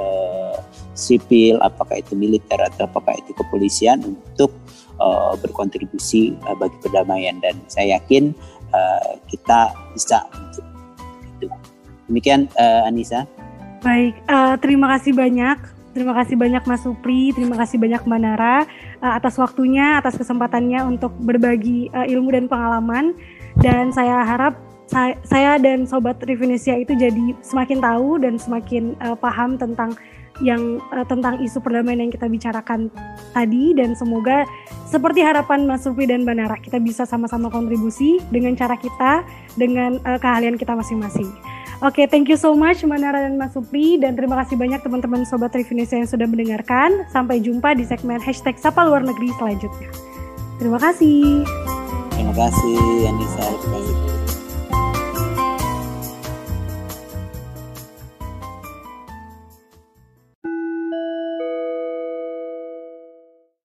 uh, sipil, apakah itu militer atau apakah itu kepolisian untuk uh, berkontribusi uh, bagi perdamaian dan saya yakin uh, kita bisa itu. Demikian uh, Anissa. Baik, uh, terima kasih banyak. Terima kasih banyak Mas Supri, terima kasih banyak Mbak Nara atas waktunya, atas kesempatannya untuk berbagi ilmu dan pengalaman dan saya harap saya, saya dan sobat Revinesia itu jadi semakin tahu dan semakin uh, paham tentang yang uh, tentang isu perdamaian yang kita bicarakan tadi dan semoga seperti harapan Mas Sufi dan Banara kita bisa sama-sama kontribusi dengan cara kita dengan uh, keahlian kita masing-masing. Oke, okay, thank you so much Manara dan Mas Supri dan terima kasih banyak teman-teman Sobat Revinesia yang sudah mendengarkan. Sampai jumpa di segmen hashtag Sapa Luar Negeri selanjutnya. Terima kasih. Terima kasih Anissa. Terima kasih.